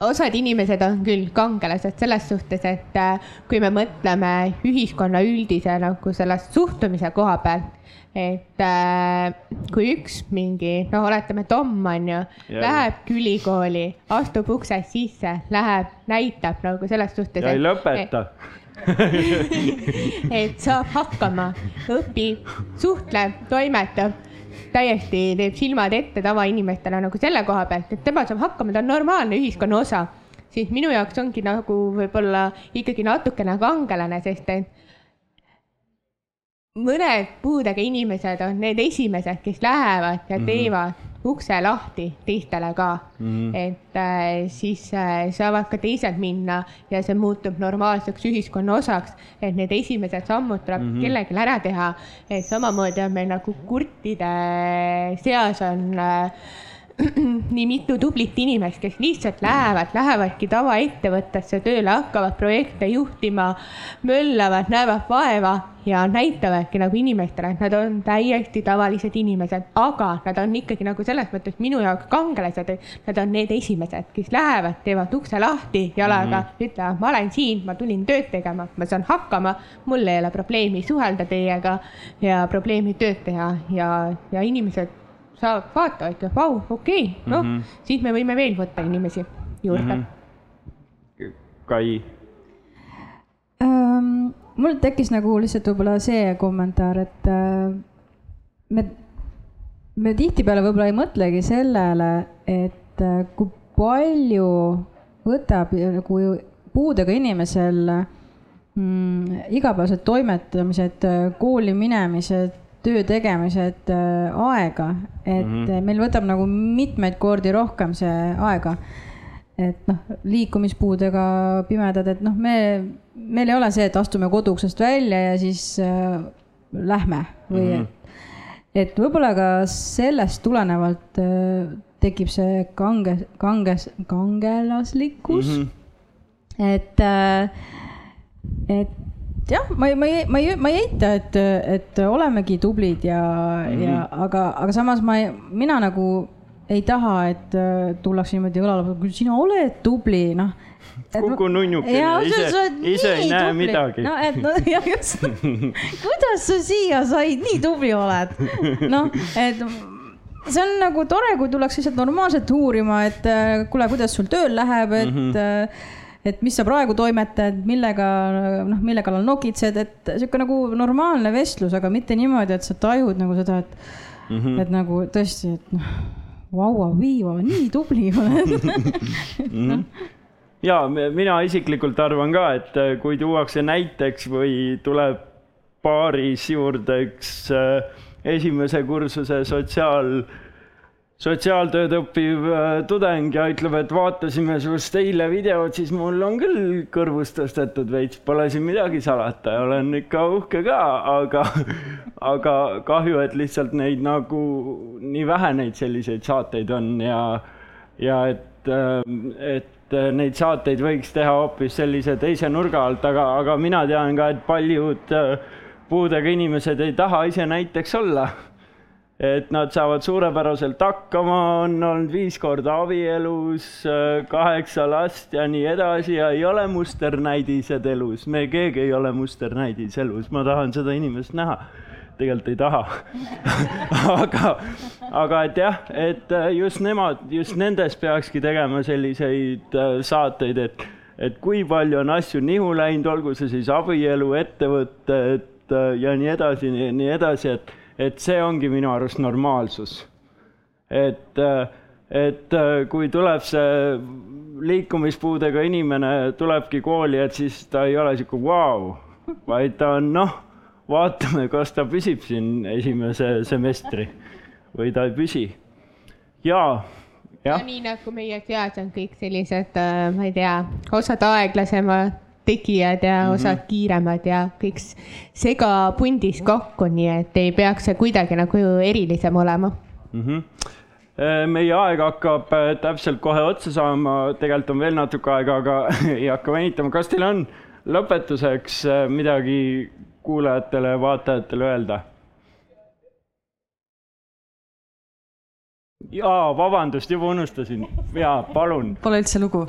osad inimesed on küll kangelased selles suhtes, et kui me mõtleme ühiskonna üldise nagu sellest suhtumise koha pealt, et äh, kui üks mingi, noh, oletame, Tom on ju, lähebki ülikooli, astub uksest sisse, läheb, näitab nagu selles suhtes. ja ei lõpeta et saab hakkama, õpib, suhtleb, toimetab, täiesti teeb silmad ette tavainimestele nagu selle koha pealt, et tema saab hakkama, ta on normaalne ühiskonna osa. siis minu jaoks ongi nagu võib-olla ikkagi natukene kangelane, sest et mõned puudega inimesed on need esimesed, kes lähevad ja teevad mm -hmm. ukse lahti teistele ka mm. -hmm. et äh, siis äh, saavad ka teised minna ja see muutub normaalseks ühiskonna osaks. et need esimesed sammud tuleb mm -hmm. kellelgi ära teha. et samamoodi on meil nagu kurtide seas on äh, nii mitu tublit inimest, kes lihtsalt lähevad, lähevadki tavaettevõttesse tööle, hakkavad projekte juhtima, möllavad, näevad vaeva ja näitavadki nagu inimestele, et nad on täiesti tavalised inimesed, aga nad on ikkagi nagu selles mõttes minu jaoks kangelased, et nad on need esimesed, kes lähevad, teevad ukse lahti jalaga mm, -hmm. ütlevad, ma olen siin, ma tulin tööd tegema, ma saan hakkama, mul ei ole probleemi suhelda teiega ja probleemi tööd teha ja, ja inimesed saab vaata, ütleb, vau, okei okay,, noh mm -hmm., siis me võime veel võtta inimesi juurde mm. -hmm. Kai ähm,? mul tekkis nagu lihtsalt võib-olla see kommentaar, et äh, me, me tihtipeale võib-olla ei mõtlegi sellele, et äh, kui palju võtab nagu puudega inimesel mm, igapäevased toimetamised, kooli minemised töö tegemised äh, aega, et mm -hmm. meil võtab nagu mitmeid kordi rohkem see aega. et noh, liikumispuudega pimedad, et noh, me, meil ei ole see, et astume koduuksest välja ja siis äh, lähme või mm, -hmm. et, et võib-olla ka sellest tulenevalt äh, tekib see kange, kanges, kangelaslikkus mm. -hmm. et äh,, et jah, ma ei, ma ei, ma ei, ma ei eita, et, et olemegi tublid ja mm, -hmm. ja aga, aga samas ma ei, mina nagu ei taha, et äh, tullakse niimoodi õlale, kui sina oled tubli, noh. kuku nunnukene, ise, ise ei näe tubli. midagi. no, et no ja just kuidas sa siia said, nii tubli oled. noh, et see on nagu tore, kui tullakse lihtsalt normaalselt uurima, et äh, kuule, kuidas sul tööl läheb, et mm. -hmm et mis sa praegu toimetad, millega, noh, mille kallal nokitsed, et sihuke nagu normaalne vestlus, aga mitte niimoodi, et sa tajud nagu seda, et mm, -hmm. et nagu tõesti, et noh, vau, viiva, nii tubli oled mm. -hmm ja mina isiklikult arvan ka, et kui tuuakse näiteks või tuleb baaris juurde üks äh, esimese kursuse sotsiaal sotsiaaltööd õppiv äh, tudeng ja ütleb, et vaatasime sinust eile videot, siis mul on küll kõrvust tõstetud veits, pole siin midagi salata ja olen ikka uhke ka, aga, aga kahju, et lihtsalt neid nagu nii vähe neid selliseid saateid on ja, ja et, et neid saateid võiks teha hoopis sellise teise nurga alt, aga, aga mina tean ka, et paljud äh, puudega inimesed ei taha ise näiteks olla et nad saavad suurepäraselt hakkama, on olnud viis korda abielus, kaheksa last ja nii edasi ja ei ole musternäidised elus. me keegi ei ole musternäidis elus, ma tahan seda inimest näha. tegelikult ei taha aga, aga et jah, et just nemad, just nendes peakski tegema selliseid äh, saateid, et, et kui palju on asju nihu läinud, olgu see siis abielu, ettevõtted äh, ja nii edasi, nii edasi, et et see ongi minu arust normaalsus. et, et kui tuleb see liikumispuudega inimene, tulebki kooli, et siis ta ei ole sihuke vau, vaid ta on noh, vaatame, kas ta püsib siin esimese semestri või ta ei püsi. jaa ja nii nagu meie seas on kõik sellised, ma ei tea, osad aeglasemad tegijad ja mm -hmm. osad kiiremad ja kõik segapundis kokku, nii et ei peaks see kuidagi nagu erilisem olema mm. -hmm meie aeg hakkab äh, täpselt kohe otsa saama, tegelikult on veel natuke aega, aga ei hakka venitama. kas teil on lõpetuseks äh, midagi kuulajatele ja vaatajatele öelda? jaa, vabandust, juba unustasin. jaa, palun. Pole üldse lugu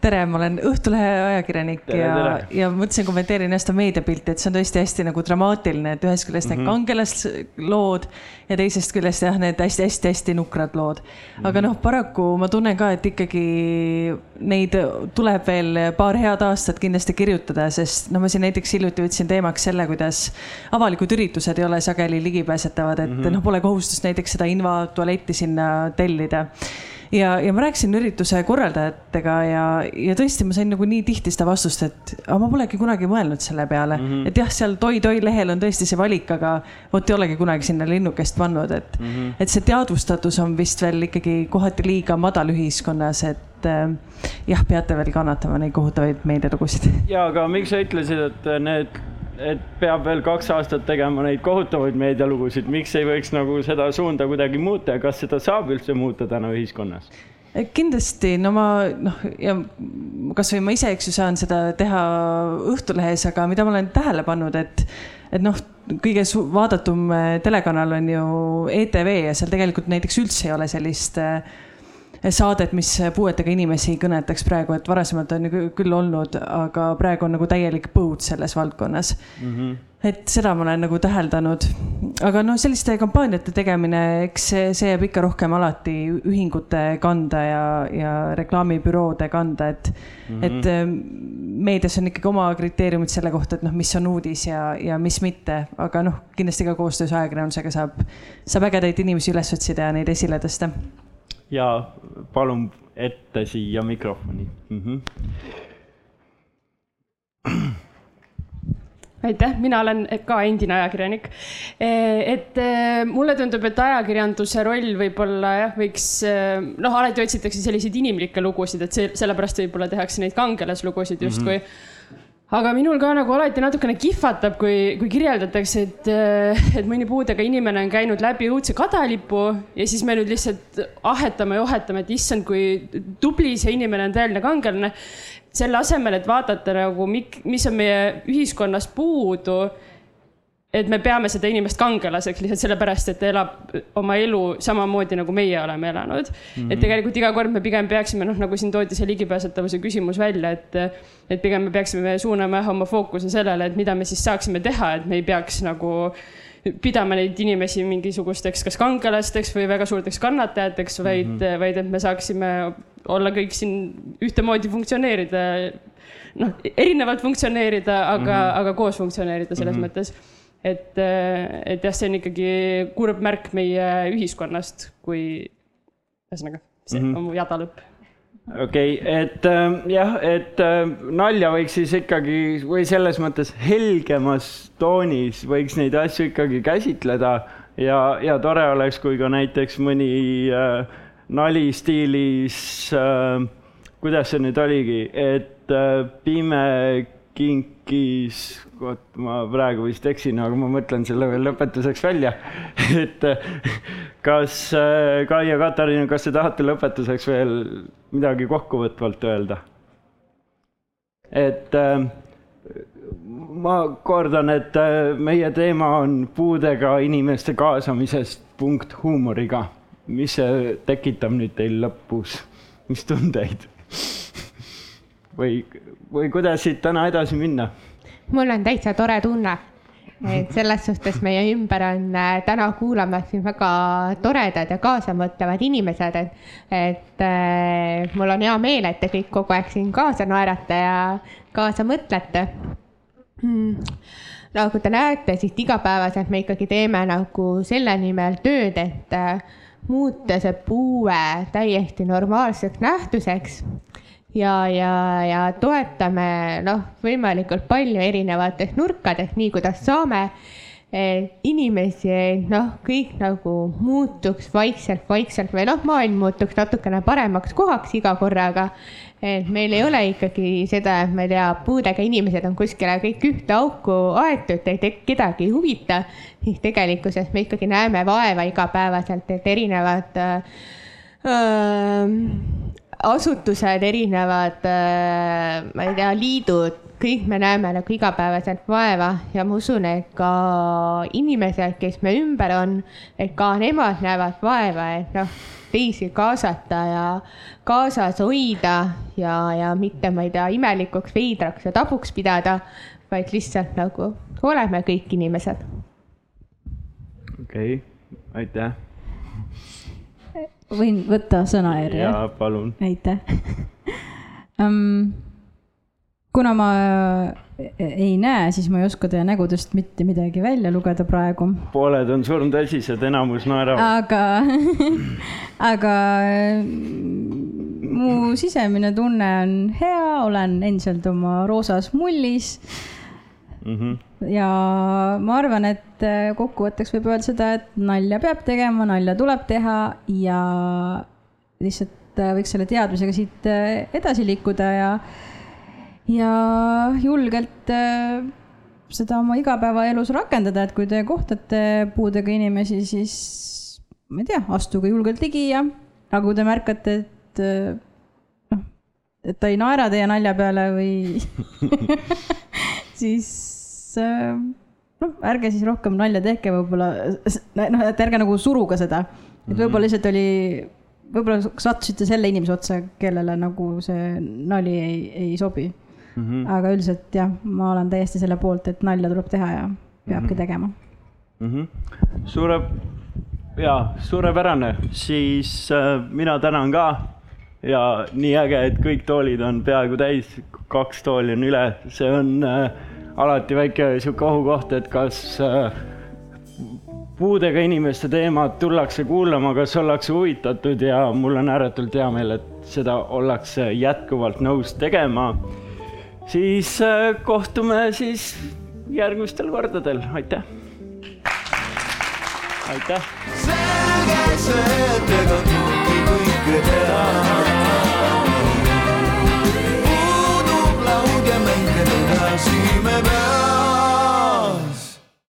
tere, ma olen Õhtulehe ajakirjanik tere, ja, ja mõtlesin, kommenteerin hästi meediapilti, et see on tõesti hästi nagu dramaatiline, et ühest küljest need mm -hmm. kangelaslood ja teisest küljest jah, need hästi-hästi-hästi nukrad lood. aga noh, paraku ma tunnen ka, et ikkagi neid tuleb veel paar head aastat kindlasti kirjutada, sest no ma siin näiteks hiljuti võtsin teemaks selle, kuidas avalikud üritused ei ole sageli ligipääsetavad, et mm -hmm. noh, pole kohustust näiteks seda invatualetti sinna tellida ja, ja ma rääkisin ürituse korraldajatega ja, ja tõesti, ma sain nagu nii tihti seda vastust, et aga ma polegi kunagi mõelnud selle peale mm, -hmm. et jah, seal toi-toi lehel on tõesti see valik, aga vot ei olegi kunagi sinna linnukest pannud, et mm, -hmm. et see teadvustatus on vist veel ikkagi kohati liiga madal ühiskonnas, et äh, jah, peate veel kannatama neid kohutavaid meedialugusid. ja, aga miks sa ütlesid, et need et peab veel kaks aastat tegema neid kohutavaid meedialugusid, miks ei võiks nagu seda suunda kuidagi muuta ja kas seda saab üldse muuta täna ühiskonnas? kindlasti, no ma noh, ja kasvõi ma ise, eks ju, saan seda teha Õhtulehes, aga mida ma olen tähele pannud, et, et noh, kõige vaadatum telekanal on ju ETV ja seal tegelikult näiteks üldse ei ole sellist äh, saadet, mis puuetega inimesi kõnetaks praegu, et varasemalt on ju küll olnud, aga praegu on nagu täielik põud selles valdkonnas mm. -hmm et seda ma olen nagu täheldanud, aga noh, selliste kampaaniate tegemine, eks see, see jääb ikka rohkem alati ühingute kanda ja, ja reklaamibüroode kanda, et mm, -hmm. et ähm, meedias on ikkagi oma kriteeriumid selle kohta, et noh, mis on uudis ja, ja mis mitte, aga noh, kindlasti ka koostöös ajakirjandusega saab, saab ägedaid inimesi üles otsida ja neid esile tõsta ja palun ette siia mikrofoni mm. -hmm. aitäh, mina olen ka endine ajakirjanik. et mulle tundub, et ajakirjanduse roll võib-olla jah, võiks noh, alati otsitakse selliseid inimlikke lugusid, et see sellepärast võib-olla tehakse neid kangelaslugusid justkui mm. -hmm aga minul ka nagu alati natukene kihvatab, kui, kui kirjeldatakse, et, äh, et mõni puudega inimene on käinud läbi õudse kadalipu ja siis me nüüd lihtsalt ahetame ja ohetame, et issand, kui tubli see inimene on, tõeline kangelane. selle asemel, et vaadata nagu, mis on meie ühiskonnas puudu et me peame seda inimest kangelaseks lihtsalt sellepärast, et ta elab oma elu samamoodi, nagu meie oleme elanud mm. -hmm. et tegelikult iga kord me pigem peaksime, noh, nagu siin toodi see ligipääsetavuse küsimus välja, et, et pigem me peaksime suunama jah oma fookuse sellele, et mida me siis saaksime teha, et me ei peaks nagu pidama neid inimesi mingisugusteks kas kangelasteks või väga suurteks kannatajateks, vaid mm, -hmm. vaid et me saaksime olla kõik siin ühtemoodi funktsioneerida. noh, erinevalt funktsioneerida, aga mm, -hmm. aga koos funktsioneerida selles mm -hmm. mõttes et, et jah, see on ikkagi kurb märk meie ühiskonnast, kui ühesõnaga, see mm -hmm. on mu jada lõpp okei okay,, et äh, jah, et äh, nalja võiks siis ikkagi või selles mõttes helgemas toonis võiks neid asju ikkagi käsitleda ja, ja tore oleks, kui ka näiteks mõni äh, nali stiilis äh,, kuidas see nüüd oligi, et äh, pime kinkis, vot ma praegu vist eksin, aga ma mõtlen selle veel lõpetuseks välja et kas Kai ja Katariina, kas te tahate lõpetuseks veel midagi kokkuvõtvalt öelda? et ma kordan, et meie teema on puudega inimeste kaasamisest punkt huumoriga. mis see tekitab nüüd teil lõpus, mis tundeid? või, või kuidas siit täna edasi minna? mul on täitsa tore tunne, et selles suhtes meie ümber on äh, täna kuulamas siin väga toredad ja kaasamõtlevad inimesed, et, et äh, mul on hea meel, et te kõik kogu aeg siin kaasa naerate ja kaasa mõtlete. Mm. Nagu te näete, siis igapäevaselt me ikkagi teeme nagu selle nimel tööd, et äh, muuta see puue täiesti normaalseks nähtuseks ja, ja, ja toetame noh, võimalikult palju erinevatest nurkadest, nii kuidas saame. inimesi, noh, kõik nagu muutuks vaikselt, vaikselt või noh, maailm muutuks natukene paremaks kohaks iga korraga. et meil ei ole ikkagi seda, et ma ei tea, puudega inimesed on kuskile kõik ühte auku aetud, et kedagi ei huvita. siis tegelikkuses me ikkagi näeme vaeva igapäevaselt, et erinevad äh, asutused, erinevad, äh, ma ei tea, liidud, kõik me näeme nagu igapäevaselt vaeva ja ma usun, et ka inimesed, kes me ümber on, et ka nemad näevad vaeva, et noh, teisi kaasata ja kaasas hoida ja, ja mitte, ma ei tea, imelikuks, veidraks ja tabuks pidada, vaid lihtsalt nagu oleme kõik inimesed. okei okay,, aitäh võin võtta sõnajärje? jaa, palun. aitäh um,. kuna ma ei näe, siis ma ei oska teie nägudest mitte midagi välja lugeda praegu. pooled on surmtõsised, enamus naeravad. aga aga mu sisemine tunne on hea, olen endiselt oma roosas mullis mm. -hmm. ja ma arvan, et äh, kokkuvõtteks võib öelda seda, et nalja peab tegema, nalja tuleb teha ja lihtsalt äh, võiks selle teadmisega siit äh, edasi liikuda ja, ja julgelt seda oma igapäevaelus rakendada, et kui te kohtate puudega inimesi, siis ma ei tea, astuge julgelt ligi ja aga kui te märkate, et noh, et ta ei naera teie nalja peale või siis noh, ärge siis rohkem nalja tehke võib-olla, noh, et ärge nagu suruge seda. et võib-olla mhm. lihtsalt oli, võib-olla sattusite selle inimese otsa, kellele nagu see nali ei, ei sobi mm. -hmm. aga üldiselt jah, ma olen täiesti selle poolt, et nalja tuleb teha ja peabki mm -hmm. tegema mm. -hmm. suure, jaa, suurepärane, siis äh, mina tänan ka ja nii äge, et kõik toolid on peaaegu täis, kaks tooli on üle, see on äh, alati väike sihuke ohukoht, et kas äh, puudega inimeste teemat tullakse kuulama, kas ollakse huvitatud ja mul on ääretult hea meel, et seda ollakse jätkuvalt nõus tegema. siis äh, kohtume siis järgmistel kordadel, aitäh. aitäh. selge see, et ega kõike teha about